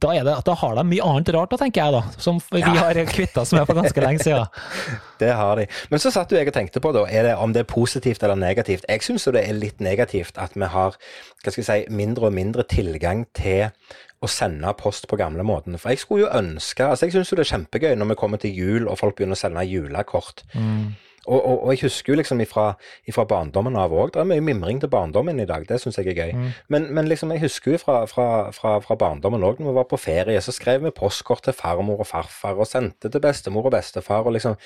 Da er det at da har de mye annet rart, da, tenker jeg, da. Som vi Ja. har kvitta oss med for ganske lenge siden. Det har de. Men så satt jo jeg og tenkte på da, er det, om det er positivt eller negativt. Jeg syns jo det er litt negativt at vi har hva skal jeg si, mindre og mindre tilgang til å sende post på gamlemåten. For jeg skulle jo ønske altså Jeg syns jo det er kjempegøy når vi kommer til jul og folk begynner å sende julekort. Og, og, og jeg husker jo liksom ifra, ifra barndommen av òg. Det er mye mimring til barndommen i dag, det syns jeg er gøy. Men, men liksom jeg husker jo fra, fra, fra, fra barndommen òg, når vi var på ferie, så skrev vi postkort til farmor og farfar, og sendte til bestemor og bestefar, og liksom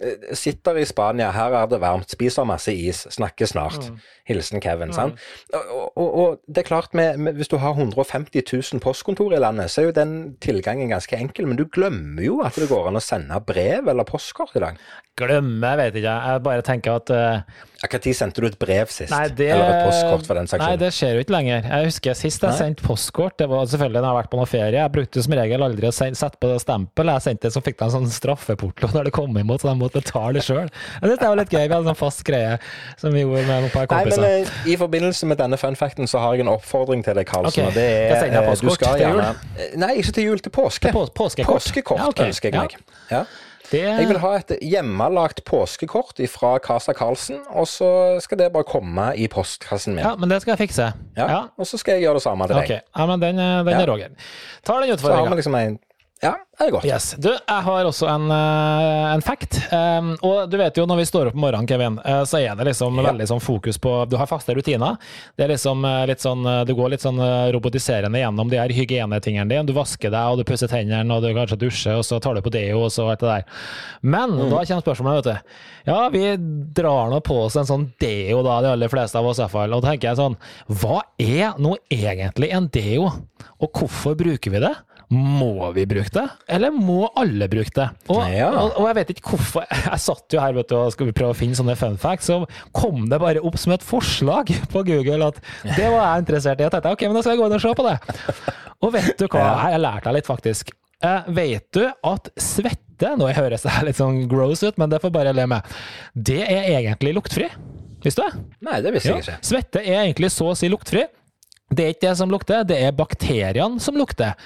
eh, Sitter i Spania, her er det varmt, spiser masse is, snakker snart. Hilsen Kevin. sant? Og, og, det er klart, med, med, hvis du har 150 000 postkontor i landet, så er jo den tilgangen ganske enkel, men du glemmer jo at det går an å sende brev eller postkort i dag. Glemme, vet ikke jeg. Bare tenker at Når uh, sendte du et brev sist? Nei, det, Eller et postkort, for den saks Nei, det skjer jo ikke lenger. Jeg husker sist jeg sendte postkort, det var selvfølgelig når jeg har vært på noen ferie. Jeg brukte som regel aldri å sette på det stempel. Jeg sendte det, så fikk de en sånn straffeporto når det kom imot, så de måtte betale sjøl. Det var litt gøy. Vi hadde en sånn fast greie som vi gjorde med et par Nei, men kompiser. eh, I forbindelse med denne fun facten så har jeg en oppfordring til deg, Karlsen. Okay. og det er, jeg jeg eh, postkort du skal til gjerne- Eh, Nei, ikke til jul, til påske. Pås- påskekort. Påskekort Ja, okay. ønsker jeg meg. Ja. Det, Jeg vil ha et hjemmelagt påskekort fra Casa Karlsen, og så skal det bare komme i postkassen min. ja, men det skal jeg fikse. Ja, Ja. Og så skal jeg gjøre det samme til Ok, Okay. ja, men den, eh, den Ja. er Roger. Tar den Så har vi liksom en Ja, det er godt. Yes. Du, jeg har også en, eh, en fact. Um, og du vet jo når vi står opp om morgenen, Kevin, eh, så er det liksom Ja. veldig sånn fokus på Du har faste rutiner. Det er liksom eh, litt sånn Du går litt sånn robotiserende gjennom de her hygienetingene dine. Du vasker deg, og du pusser tennene, og du kanskje dusjer, og så tar du på deo, og så alt det der. Men da kommer spørsmålet, vet du. Ja, vi drar nå på oss en sånn deo, da, de aller fleste av oss i hvert fall. Og da tenker jeg sånn Hva er nå egentlig en deo, og hvorfor bruker vi det? Må vi bruke det, eller må alle bruke det? Og, Ja. og, og jeg vet ikke hvorfor. Jeg satt jo her vet du, og skulle prøve å finne sånne fun facts, så kom det bare opp som et forslag på Google at det var jeg interessert i. Jeg tenkte ok, men da skal jeg gå inn og se på det. Og vet du hva, Ja. her har jeg lært deg litt, faktisk. Eh, vet du at svette, nå høres det litt sånn gross ut, men det får bare le med, det er egentlig luktfri. Visste du det? Nei, det visste jeg ikke. Svette er egentlig så å si luktfri. Det er ikke det som lukter, det er bakteriene som lukter.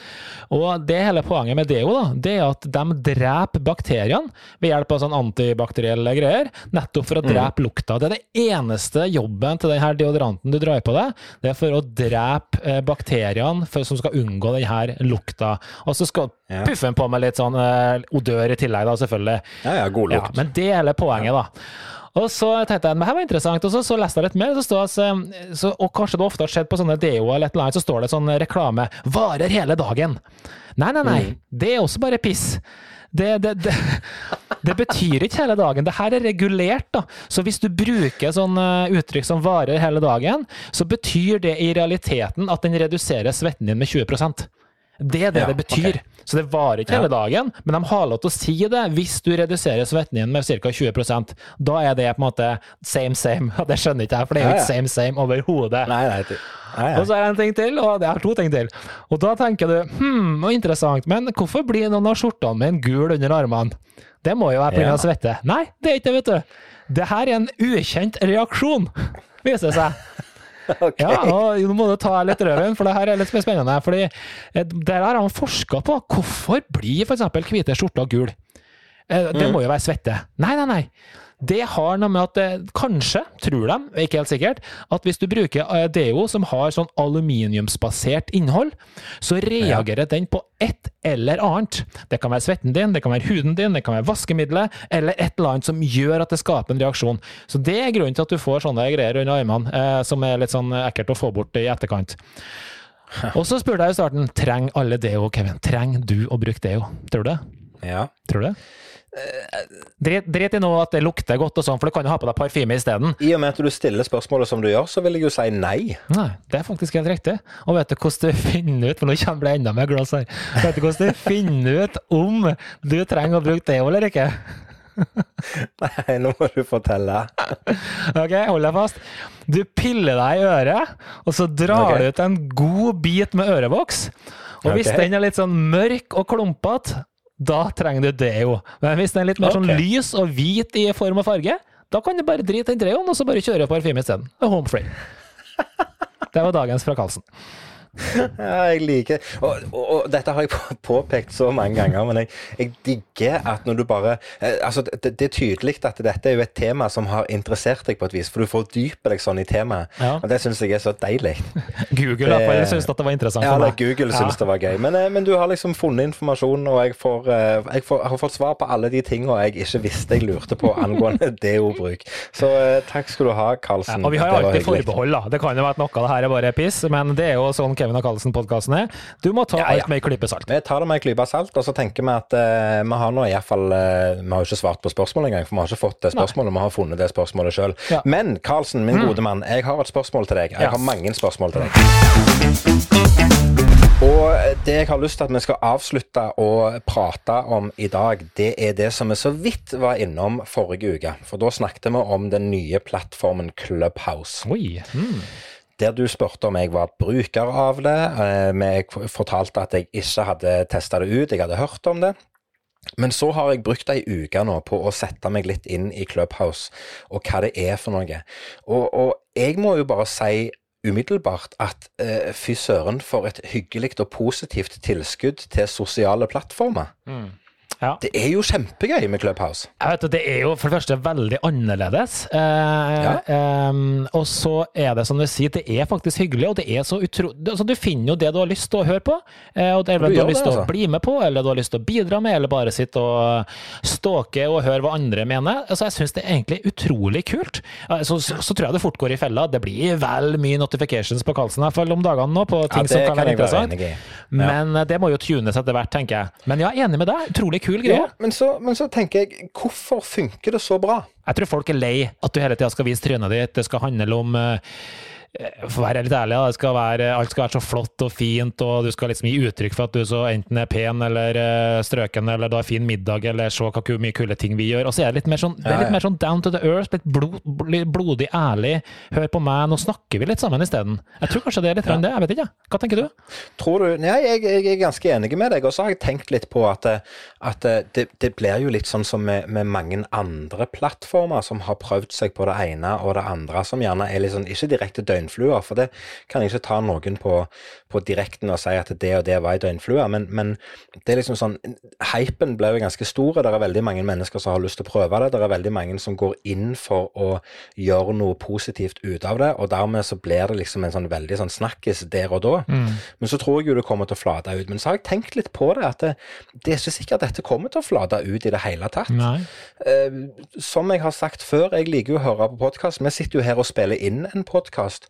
Og det hele poenget med deo, da, det er at de dreper bakteriene ved hjelp av sånn antibakterielle greier, nettopp for å drepe lukta. Det er det eneste jobben til denne deodoranten du drar på deg, det er for å drepe eh, bakteriene for, som skal unngå denne lukta. Og så skal Ja. puffe den på med litt sånn eh, odør i tillegg, da, selvfølgelig. Ja, ja, god Ja, men det er hele poenget, da. Og så tenkte jeg, men her var interessant, og så, så leste jeg litt mer, så står det, altså, så, og kanskje det ofte har skjedd på sånne deo eller et eller annet, så står det sånn reklame, varer hele dagen. Nei, nei, nei, det er også bare piss. Det, det, det, det betyr ikke hele dagen. Det her er regulert, da. Så hvis du bruker sånn eh, uttrykk som varer hele dagen, så betyr det i realiteten at den reduserer svetten din med 20 det er det Ja, det betyr. Så det varer ikke hele dagen, men de har lov til å si det hvis du reduserer svetten din med ca. 20% Da er det på en måte same same. Og det skjønner ikke jeg, for det er jo ikke same same overhodet. Og så er det en ting til, og det er to ting til. Og da tenker du hm, interessant, men hvorfor blir noen av skjortene mine gul under armene? Det må jo være pga. Ja. svette. Nei, det er ikke det, vet du. Det her er en ukjent reaksjon, viser det seg. Ok. Ja, og nå må du ta litt røven, for det her er litt spennende. Fordi eh, Der har han forska på hvorfor blir f.eks. hvite skjorter gul. Eh, Det må jo være svette. Nei, nei, nei. Det har noe med at det, kanskje, tror de, ikke helt sikkert, at hvis du bruker eh, deo som har sånn aluminiumsbasert innhold, så reagerer den på et eller annet. Det kan være svetten din, det kan være huden din, det kan være vaskemiddelet, eller et eller annet som gjør at det skaper en reaksjon. Så det er grunnen til at du får sånne greier under armene, eh, som er litt sånn ekkelt å få bort i etterkant. Og så spurte jeg i starten, trenger alle deo, Kevin? Trenger du å bruke deo? Tror du det? Ja. Tror du det? Drit, drit i nå at det lukter godt og sånn, for du kan jo ha på deg parfyme isteden. I og med at du stiller spørsmålet som du gjør, så vil jeg jo si nei. Nei, det er faktisk helt riktig. Og vet du hvordan du finner ut, for nå kommer det enda mer glass her, vet du hvordan du finner ut om du trenger å bruke det eller ikke? Nei, nå må du fortelle. Ok, hold deg fast. Du piller deg i øret, og så drar okay. du ut en god bit med ørevoks. Og hvis Ok. den er litt sånn mørk og klumpete, da trenger du deo. Men hvis den er litt mer sånn lys og hvit i form og farge, da kan du bare drite den deoen, og så bare kjøre parfyme isteden. Det home free. Det var dagens fra Karlsen. Ja, jeg liker og, og, og dette har jeg påpekt så mange ganger, men jeg, jeg digger at når du bare eh, Altså, det, det er tydelig at dette er jo et tema som har interessert deg på et vis, for du fordyper deg sånn i temaet. Ja. Og det syns jeg er så deilig. Google Det- syntes at det var interessant Ja, for meg. Google Ja. det var gøy. Men, eh, men du har liksom funnet informasjon, og jeg, får, eh, jeg, får, jeg har fått svar på alle de tingene jeg ikke visste jeg lurte på angående deobruk. Så takk skal du ha, Karlsen. og vi har jo alltid forbehold, da. Det kan jo være at noe av det her er bare piss, men det er jo sånn Kevin og Karlsen-podkasten er. Du må ta Ja, ja. alt med en klype salt. Vi tar det med en klype salt, og så tenker vi at uh, vi har nå i hvert fall eh, Vi har jo ikke svart på spørsmålet engang, for vi har ikke fått det spørsmålet. Vi har funnet det spørsmålet sjøl. Ja. Mm. Men Karlsen, min gode mann, jeg har et spørsmål til deg. Jeg har mange spørsmål til deg. Og det jeg har lyst til at vi skal avslutte å prate om i dag, det er det som vi så vidt var innom forrige uke. For da snakket vi om den nye plattformen Clubhouse. Oi. Mm. Der du spurte om jeg var bruker av det. eh, jeg fortalte at jeg ikke hadde testa det ut, jeg hadde hørt om det. Men så har jeg brukt ei uke nå på å sette meg litt inn i Clubhouse, og hva det er for noe. Og, og jeg må jo bare si umiddelbart at eh, fy søren for et hyggelig og positivt tilskudd til sosiale plattformer. Ja. Det er jo kjempegøy med Clubhouse. Jeg vet, Det er jo for det første veldig annerledes. Eh, em, og så er det som du sier, det er faktisk hyggelig, og det er så utro... Altså, du finner jo det du har lyst til å høre på. Eh, og det er Du vel du har lyst til til å altså. bli med på, eller du har lyst til å bidra med, eller bare sitte og stalke og høre hva andre mener. Altså, jeg syns det er egentlig utrolig kult. Eh, Så, så, så tror jeg det fort går i fella. Det blir vel mye notifications på Karlsen i hvert fall om dagene nå, på ting Ja, som kan kan være interessant. være. Men eh, det må jo tunes etter hvert, tenker jeg. Men ja, enig med deg. Utrolig kul greie. Ja, men, så, men så tenker jeg, hvorfor funker det så bra? Jeg tror folk er lei at du hele tida skal vise trynet ditt. Det skal handle om eh, For å være litt ærlig, da, skal være, alt skal være så flott og fint, og du skal liksom gi uttrykk for at du så enten er pen eller eh, strøken, eller du har fin middag, eller se hva ku- mye kule ting vi gjør. Og så er det litt mer sånn, det er litt mer sånn down to the earth, litt blod, blodig ærlig. Hør på meg, nå snakker vi litt sammen isteden. Jeg tror kanskje det er litt grann det, jeg vet ikke. Hva tenker du? Tror du Nei, jeg, jeg er ganske enig med deg. Og så har jeg tenkt litt på at, eh, at eh, det, det blir jo litt sånn som med, med mange andre plattformer som har prøvd seg på det ene og det andre, som gjerne er litt sånn ikke direkte døgnfluer, for det kan jeg ikke ta noen på, på direkten og si at det og det var ei døgnflue, men, men det er liksom sånn Hypen ble jo ganske stor, det er veldig mange mennesker som har lyst til å prøve det. Det er veldig mange som går inn for å gjøre noe positivt ut av det, og dermed så blir det liksom en sånn veldig sånn snakkis der og da. Men så tror jeg jo det kommer til å flate ut. Men så har jeg tenkt litt på det, at det, det er ikke sikkert dette kommer til å flate ut i det hele tatt. Eh, som jeg har sagt før, jeg liker jo å høre på podkast. Vi sitter jo her og spiller inn en podkast.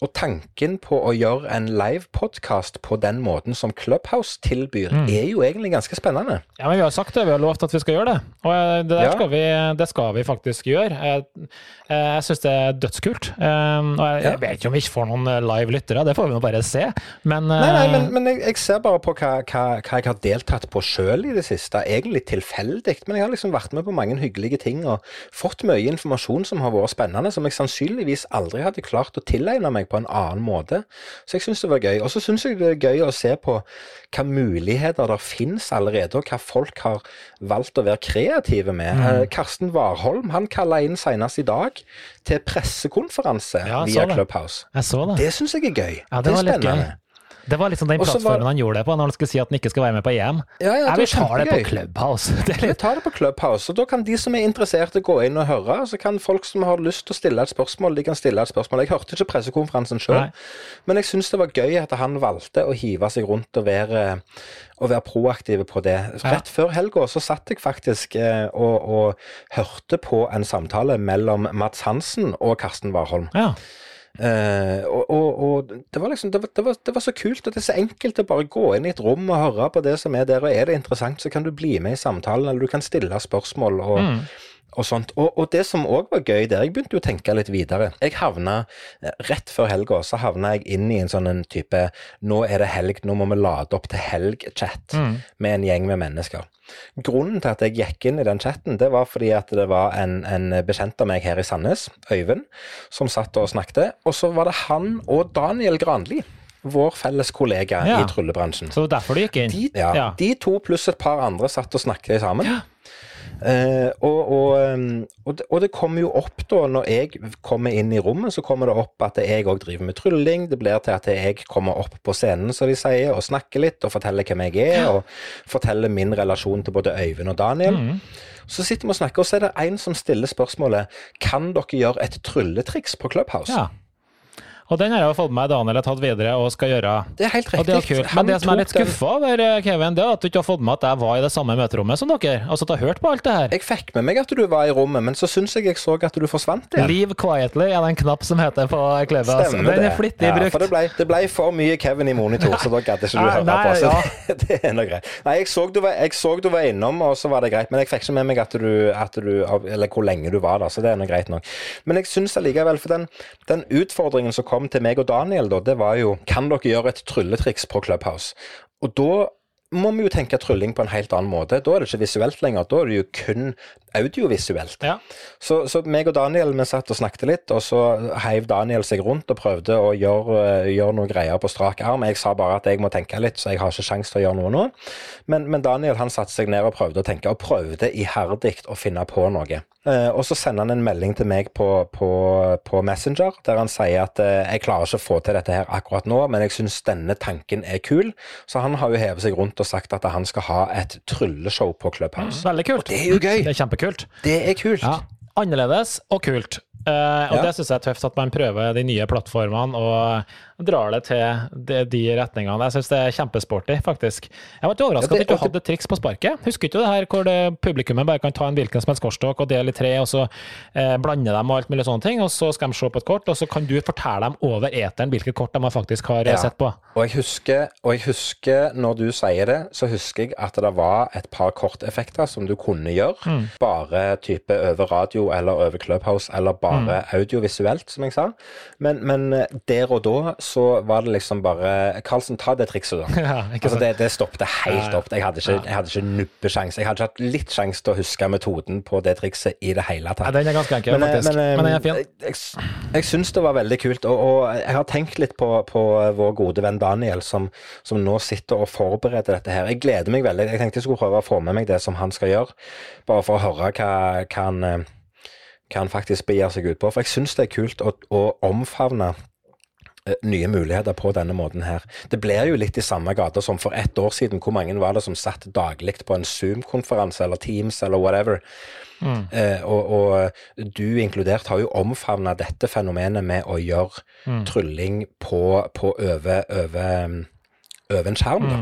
Og tanken på å gjøre en live-podkast på den måten som Clubhouse tilbyr, er jo egentlig ganske spennende. Ja, men Vi har sagt det, vi har lovt at vi skal gjøre det. Og eh, det, Ja. skal, vi, det skal vi faktisk gjøre. Jeg, eh, jeg syns det er dødskult. Um, og jeg, jeg vet ikke om vi ikke får noen eh, live lyttere, det får vi nå bare se. Men, Nei, nei, men, men jeg, jeg ser bare på hva, hva, hva jeg har deltatt på sjøl i det siste. Egentlig tilfeldig, men jeg har liksom vært med på mange hyggelige ting og fått mye informasjon som har vært spennende, som jeg sannsynligvis aldri hadde klart å tilegne meg på en annen måte. Så jeg syns det var gøy. Og så syns jeg det er gøy å se på hva muligheter der finnes allerede, og hva folk har valgt å være kreative med. Mm. Karsten Warholm han kalla inn senest i dag til pressekonferanse Ja, via. Clubhouse. det. Det syns jeg er gøy. Ja, det det er spennende. Det var liksom den plattformen var- han gjorde det på når han skulle si at han ikke skal være med på EM. Ja, ja, jeg vil ta det på. Clubhouse. Det er Vi tar det på Clubhouse, og da kan de som er interesserte gå inn og høre. Så kan folk som har lyst til å stille et spørsmål, de kan stille et spørsmål. Jeg hørte ikke pressekonferansen sjøl, men jeg syns det var gøy at han valgte å hive seg rundt og være, og være proaktive på det. Rett før helga så satt jeg faktisk eh, og, og hørte på en samtale mellom Mats Hansen og Karsten Warholm. Ja. Uh, og, og det var liksom det var, det, var, det var så kult, og det er så enkelt å bare gå inn i et rom og høre på det som er der, og er det interessant, så kan du bli med i samtalen, eller du kan stille spørsmål og, og sånt. Og, og det som òg var gøy der, jeg begynte jo å tenke litt videre. Jeg havna eh, rett før helga, så havna jeg inn i en sånn en type Nå er det helg, nå må vi lade opp til helg-chat med en gjeng med mennesker. Grunnen til at jeg gikk inn i den chatten, det var fordi at det var en, en bekjent av meg her i Sandnes, Øyvind, som satt og snakket. Og så var det han og Daniel Granli. vår felles kollega Ja. i tryllebransjen. Så derfor du gikk inn? De, ja, Ja. de to pluss et par andre satt og snakket sammen. Eh, og, og, og, det, og det kommer jo opp da, når jeg kommer inn i rommet, så kommer det opp at jeg òg driver med trylling. Det blir til at jeg kommer opp på scenen, som de sier, og snakker litt og forteller hvem jeg er, og forteller min relasjon til både Øyvind og Daniel. Mm. Så sitter vi og snakker, og så er det en som stiller spørsmålet Kan dere gjøre et trylletriks på Clubhouse? Ja. Og den har jeg fått med Daniel har tatt videre og skal gjøre. Det er helt Og det er riktig. kult. Men det som er litt skuffa over, eh, Kevin, det er at du ikke har fått med at jeg var i det samme møterommet som dere. Altså at du har hørt på alt det her. Jeg fikk med meg at du var i rommet, men så syns jeg jeg så at du forsvant igjen. Leave quietly er den knapp som heter på klubben. Altså. Den er flittig ja, brukt. For det ble, det ble for mye Kevin i monitor, så da gadd ikke du høre på. Så ja. det, det er nå greit. Nei, jeg så, du var, jeg så du var innom, og så var det greit. Men jeg fikk ikke med meg at du, at du Eller hvor lenge du var der, så det er nå greit nok. Men jeg syns allikevel, for den, den utfordringen som kom til meg og Daniel, da, det var jo Kan dere gjøre et trylletriks på Clubhouse? Og da må vi jo tenke trylling på en helt annen måte. Da er det ikke visuelt lenger, da er det jo kun audiovisuelt. Ja. Så, så meg og Daniel vi satt og snakket litt, og så heiv Daniel seg rundt og prøvde å gjøre, eh, gjøre noen greier på strak arm. Jeg sa bare at jeg må tenke litt, så jeg har ikke sjanse til å gjøre noe nå. Men, men Daniel han satte seg ned og prøvde å tenke, og prøvde iherdig å finne på noe. Eh, og så sender han en melding til meg på, på, på Messenger der han sier at eh, jeg klarer ikke å få til dette her akkurat nå, men jeg syns denne tanken er kul. Så han har jo hevet seg rundt og sagt at han skal ha et trylleshow på Clubhouse. Veldig kult. Det er jo gøy! Det er kjempekult. Det er kult. Ja. Annerledes og kult. Uh, og Ja. det syns jeg er tøft at man prøver de nye plattformene og drar det til de, de retningene. Jeg syns det er kjempesporty, faktisk. Jeg ble overraska Ja, at du ikke hadde triks på sparket. Husker ikke du det her hvor det, publikummet bare kan ta en hvilken som helst kortstokk og dele i tre, og så eh, blande dem og alt mulig sånne ting, og så skal de se på et kort, og så kan du fortelle dem over eteren hvilket kort de faktisk har Ja. sett på. Og jeg, husker, og jeg husker, når du sier det, så husker jeg at det var et par korteffekter som du kunne gjøre. Mm. Bare type over radio eller over Clubhouse, eller bare Mm. audiovisuelt, som jeg sa. Men, men eh, der og da så var det liksom bare Karlsen, ta det trikset, da. Ja, Altså det, det stoppet helt Ja, ja. opp. Jeg hadde ikke, jeg hadde ikke nubbesjanse. Jeg hadde ikke hatt litt sjanse til å huske metoden på det trikset i det hele tatt. Ja, den er ganske enkel, Men, eh, faktisk. Men, men, Men den er fin. Jeg, jeg, jeg syns det var veldig kult, og, og jeg har tenkt litt på, på vår gode venn Daniel, som, som nå sitter og forbereder dette her. Jeg gleder meg veldig. Jeg tenkte jeg skulle prøve å få med meg det som han skal gjøre, bare for å høre hva, hva, han, eh, hva han faktisk begir seg ut på. For jeg syns det er kult å, å omfavne eh, nye muligheter på denne måten her. Det blir jo litt i samme gata som for ett år siden. Hvor mange var det som satt daglig på en Zoom-konferanse eller Teams eller whatever? Eh, og, og du inkludert har jo omfavna dette fenomenet med å gjøre trylling på, på over, over, over en skjerm. da.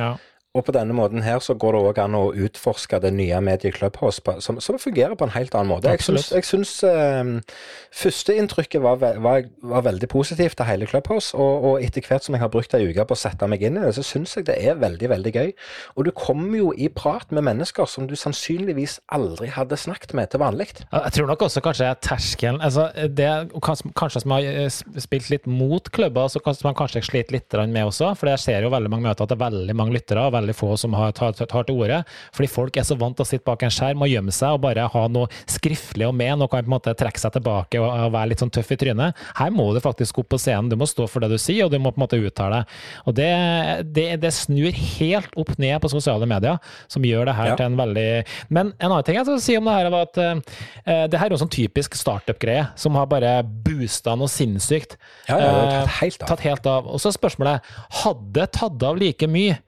Ja. Og på denne måten her så går det òg an å utforske det nye mediet Clubhouse på, som, som fungerer på en helt annen måte. Jeg syns, Absolutt. jeg syns eh, førsteinntrykket var, var, var veldig positivt til hele Clubhouse, og, og etter hvert som jeg har brukt ei uke på å sette meg inn i det, så syns jeg det er veldig, veldig gøy. Og du kommer jo i prat med mennesker som du sannsynligvis aldri hadde snakket med til vanlig. Jeg tror nok også kanskje terskelen altså det, kanskje, kanskje som har eh, spilt litt mot klubber, så kanskje man kanskje sliter litt med også. For jeg ser jo veldig mange møter at det er veldig mange lyttere og veldig få som har, tar, tar til orde. Fordi folk er så vant til å sitte bak en skjerm og gjemme seg og bare ha noe skriftlig og med. Nå kan på en måte trekke seg tilbake og, og være litt sånn tøff i trynet. Her må du faktisk opp på scenen, du må stå for det du sier, og du må på en måte uttale deg. Og det, det, det snur helt opp ned på sosiale medier, som gjør det her Ja. til en veldig Men en annen ting jeg skal si om det her, var at uh, det her er jo en sånn typisk startup-greie som har bare boosta noe sinnssykt. Ja, ja, Eh, tatt helt av. tatt helt av. Og så spørsmålet hadde tatt av like mye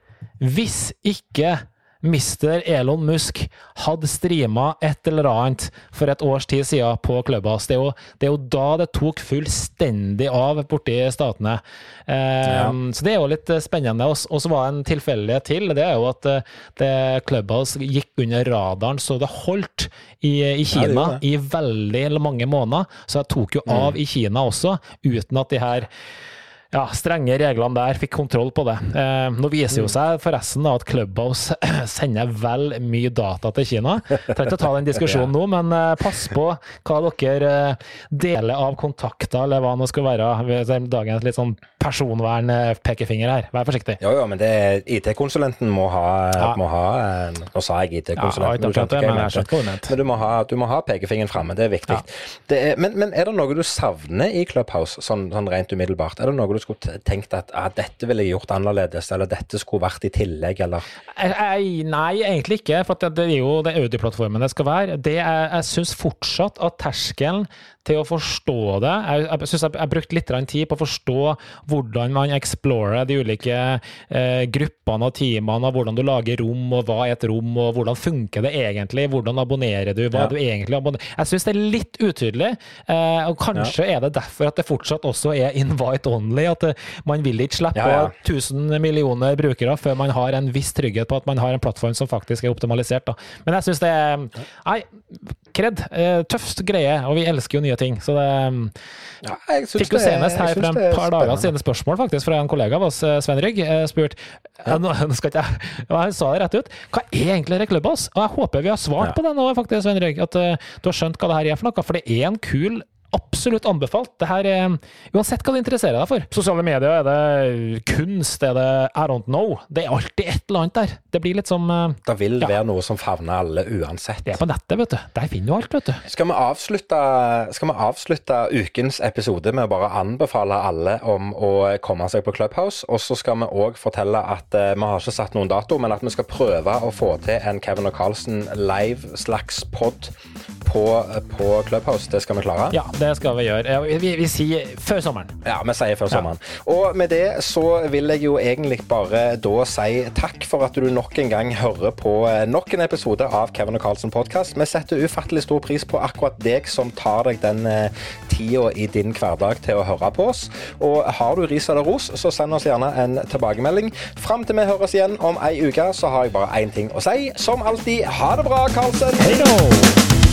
hvis ikke Mr. Elon Musk hadde streama et eller annet for et års tid siden på Clubhouse. Det er jo, det er jo da det tok fullstendig av borti statene. Ja. Så det er jo litt eh, spennende. Og så var det en tilfeldighet til. Det er jo at eh, det Clubhouse gikk under radaren så det holdt i, i Kina ja, i veldig mange måneder. Så det tok jo av i Kina også, uten at de her ja, strenge reglene der fikk kontroll på det. Eh, nå viser jo seg forresten da at Clubhouse sender vel mye data til Kina. Trenger ikke å ta den diskusjonen nå, men eh, pass på hva dere eh, deler av kontakter, eller hva det skal være. Dagens litt sånn personvern-pekefinger her. Vær forsiktig. Jo, jo, men det IT-konsulenten må ha, Ja. må ha eh, Nå sa jeg IT-konsulenten, ja, men. Men du må ha, du må ha pekefingeren framme, det er viktig. Ja. Det er, men, men er det noe du savner i Clubhouse, sånn, sånn rent umiddelbart? Er det noe du du skulle tenkt at ah, dette ville jeg gjort annerledes, eller dette skulle vært i tillegg, eller? Nei, egentlig ikke. For det, er jo det Audi-plattformen det skal være. Det er, jeg syns fortsatt at terskelen til å forstå det Jeg, jeg syns jeg, jeg brukte litt tid på å forstå hvordan man explorer de ulike eh, gruppene og teamene, og hvordan du lager rom, og hva er et rom, og hvordan funker det egentlig? Hvordan abonnerer du? Hva ja. du egentlig abonnerer? Jeg syns det er litt utydelig, eh, og kanskje ja. er det derfor at det fortsatt også er invite only. At eh, man vil ikke slippe ja, 1000 millioner brukere før man har en viss trygghet på at man har en plattform som faktisk er optimalisert. Da. Men jeg syns det er Nei, kred. Eh, tøft greie, og vi elsker jo nye ting. Så det ja, Fikk jo senest her for en par dager siden spørsmål faktisk fra en kollega av oss, Svein Sven Rygg, eh, spurt ja. nå, skal ikke jeg, Han sa det rett ut. Hva er egentlig Reklubbås? Og jeg håper vi har svart ja. på det nå, faktisk, Sven Rygg. At du har skjønt hva det her er for noe. For det er en kul absolutt anbefalt. Det her er, Uansett hva du interesserer deg for. Sosiale medier, er det kunst, er det I don't know? Det er alltid et eller annet der. Det blir litt som uh, Det vil ja. være noe som favner alle uansett. Det er på nettet, vet du. Der finner du alt, vet du. Skal vi avslutte, skal vi avslutte ukens episode med å bare anbefale alle om å komme seg på Clubhouse? Og så skal vi òg fortelle at uh, vi har ikke satt noen dato, men at vi skal prøve å få til en Kevin og Carlsen live slags pod på, på Clubhouse. Det skal vi klare. Ja, det skal vi gjøre. Vi, vi, sier før sommeren. Ja, vi sier før sommeren. Og med det så vil jeg jo egentlig bare da si takk for at du nok en gang hører på eh, nok en episode av Kevin og Carlsen podkast. Vi setter ufattelig stor pris på akkurat deg som tar deg den eh, tida i din hverdag til å høre på oss. Og har du ris eller ros, så send oss gjerne en tilbakemelding. Fram til vi høres igjen om ei uke, så har jeg bare én ting å si. Som alltid, ha det bra, Carlsen. Hei da!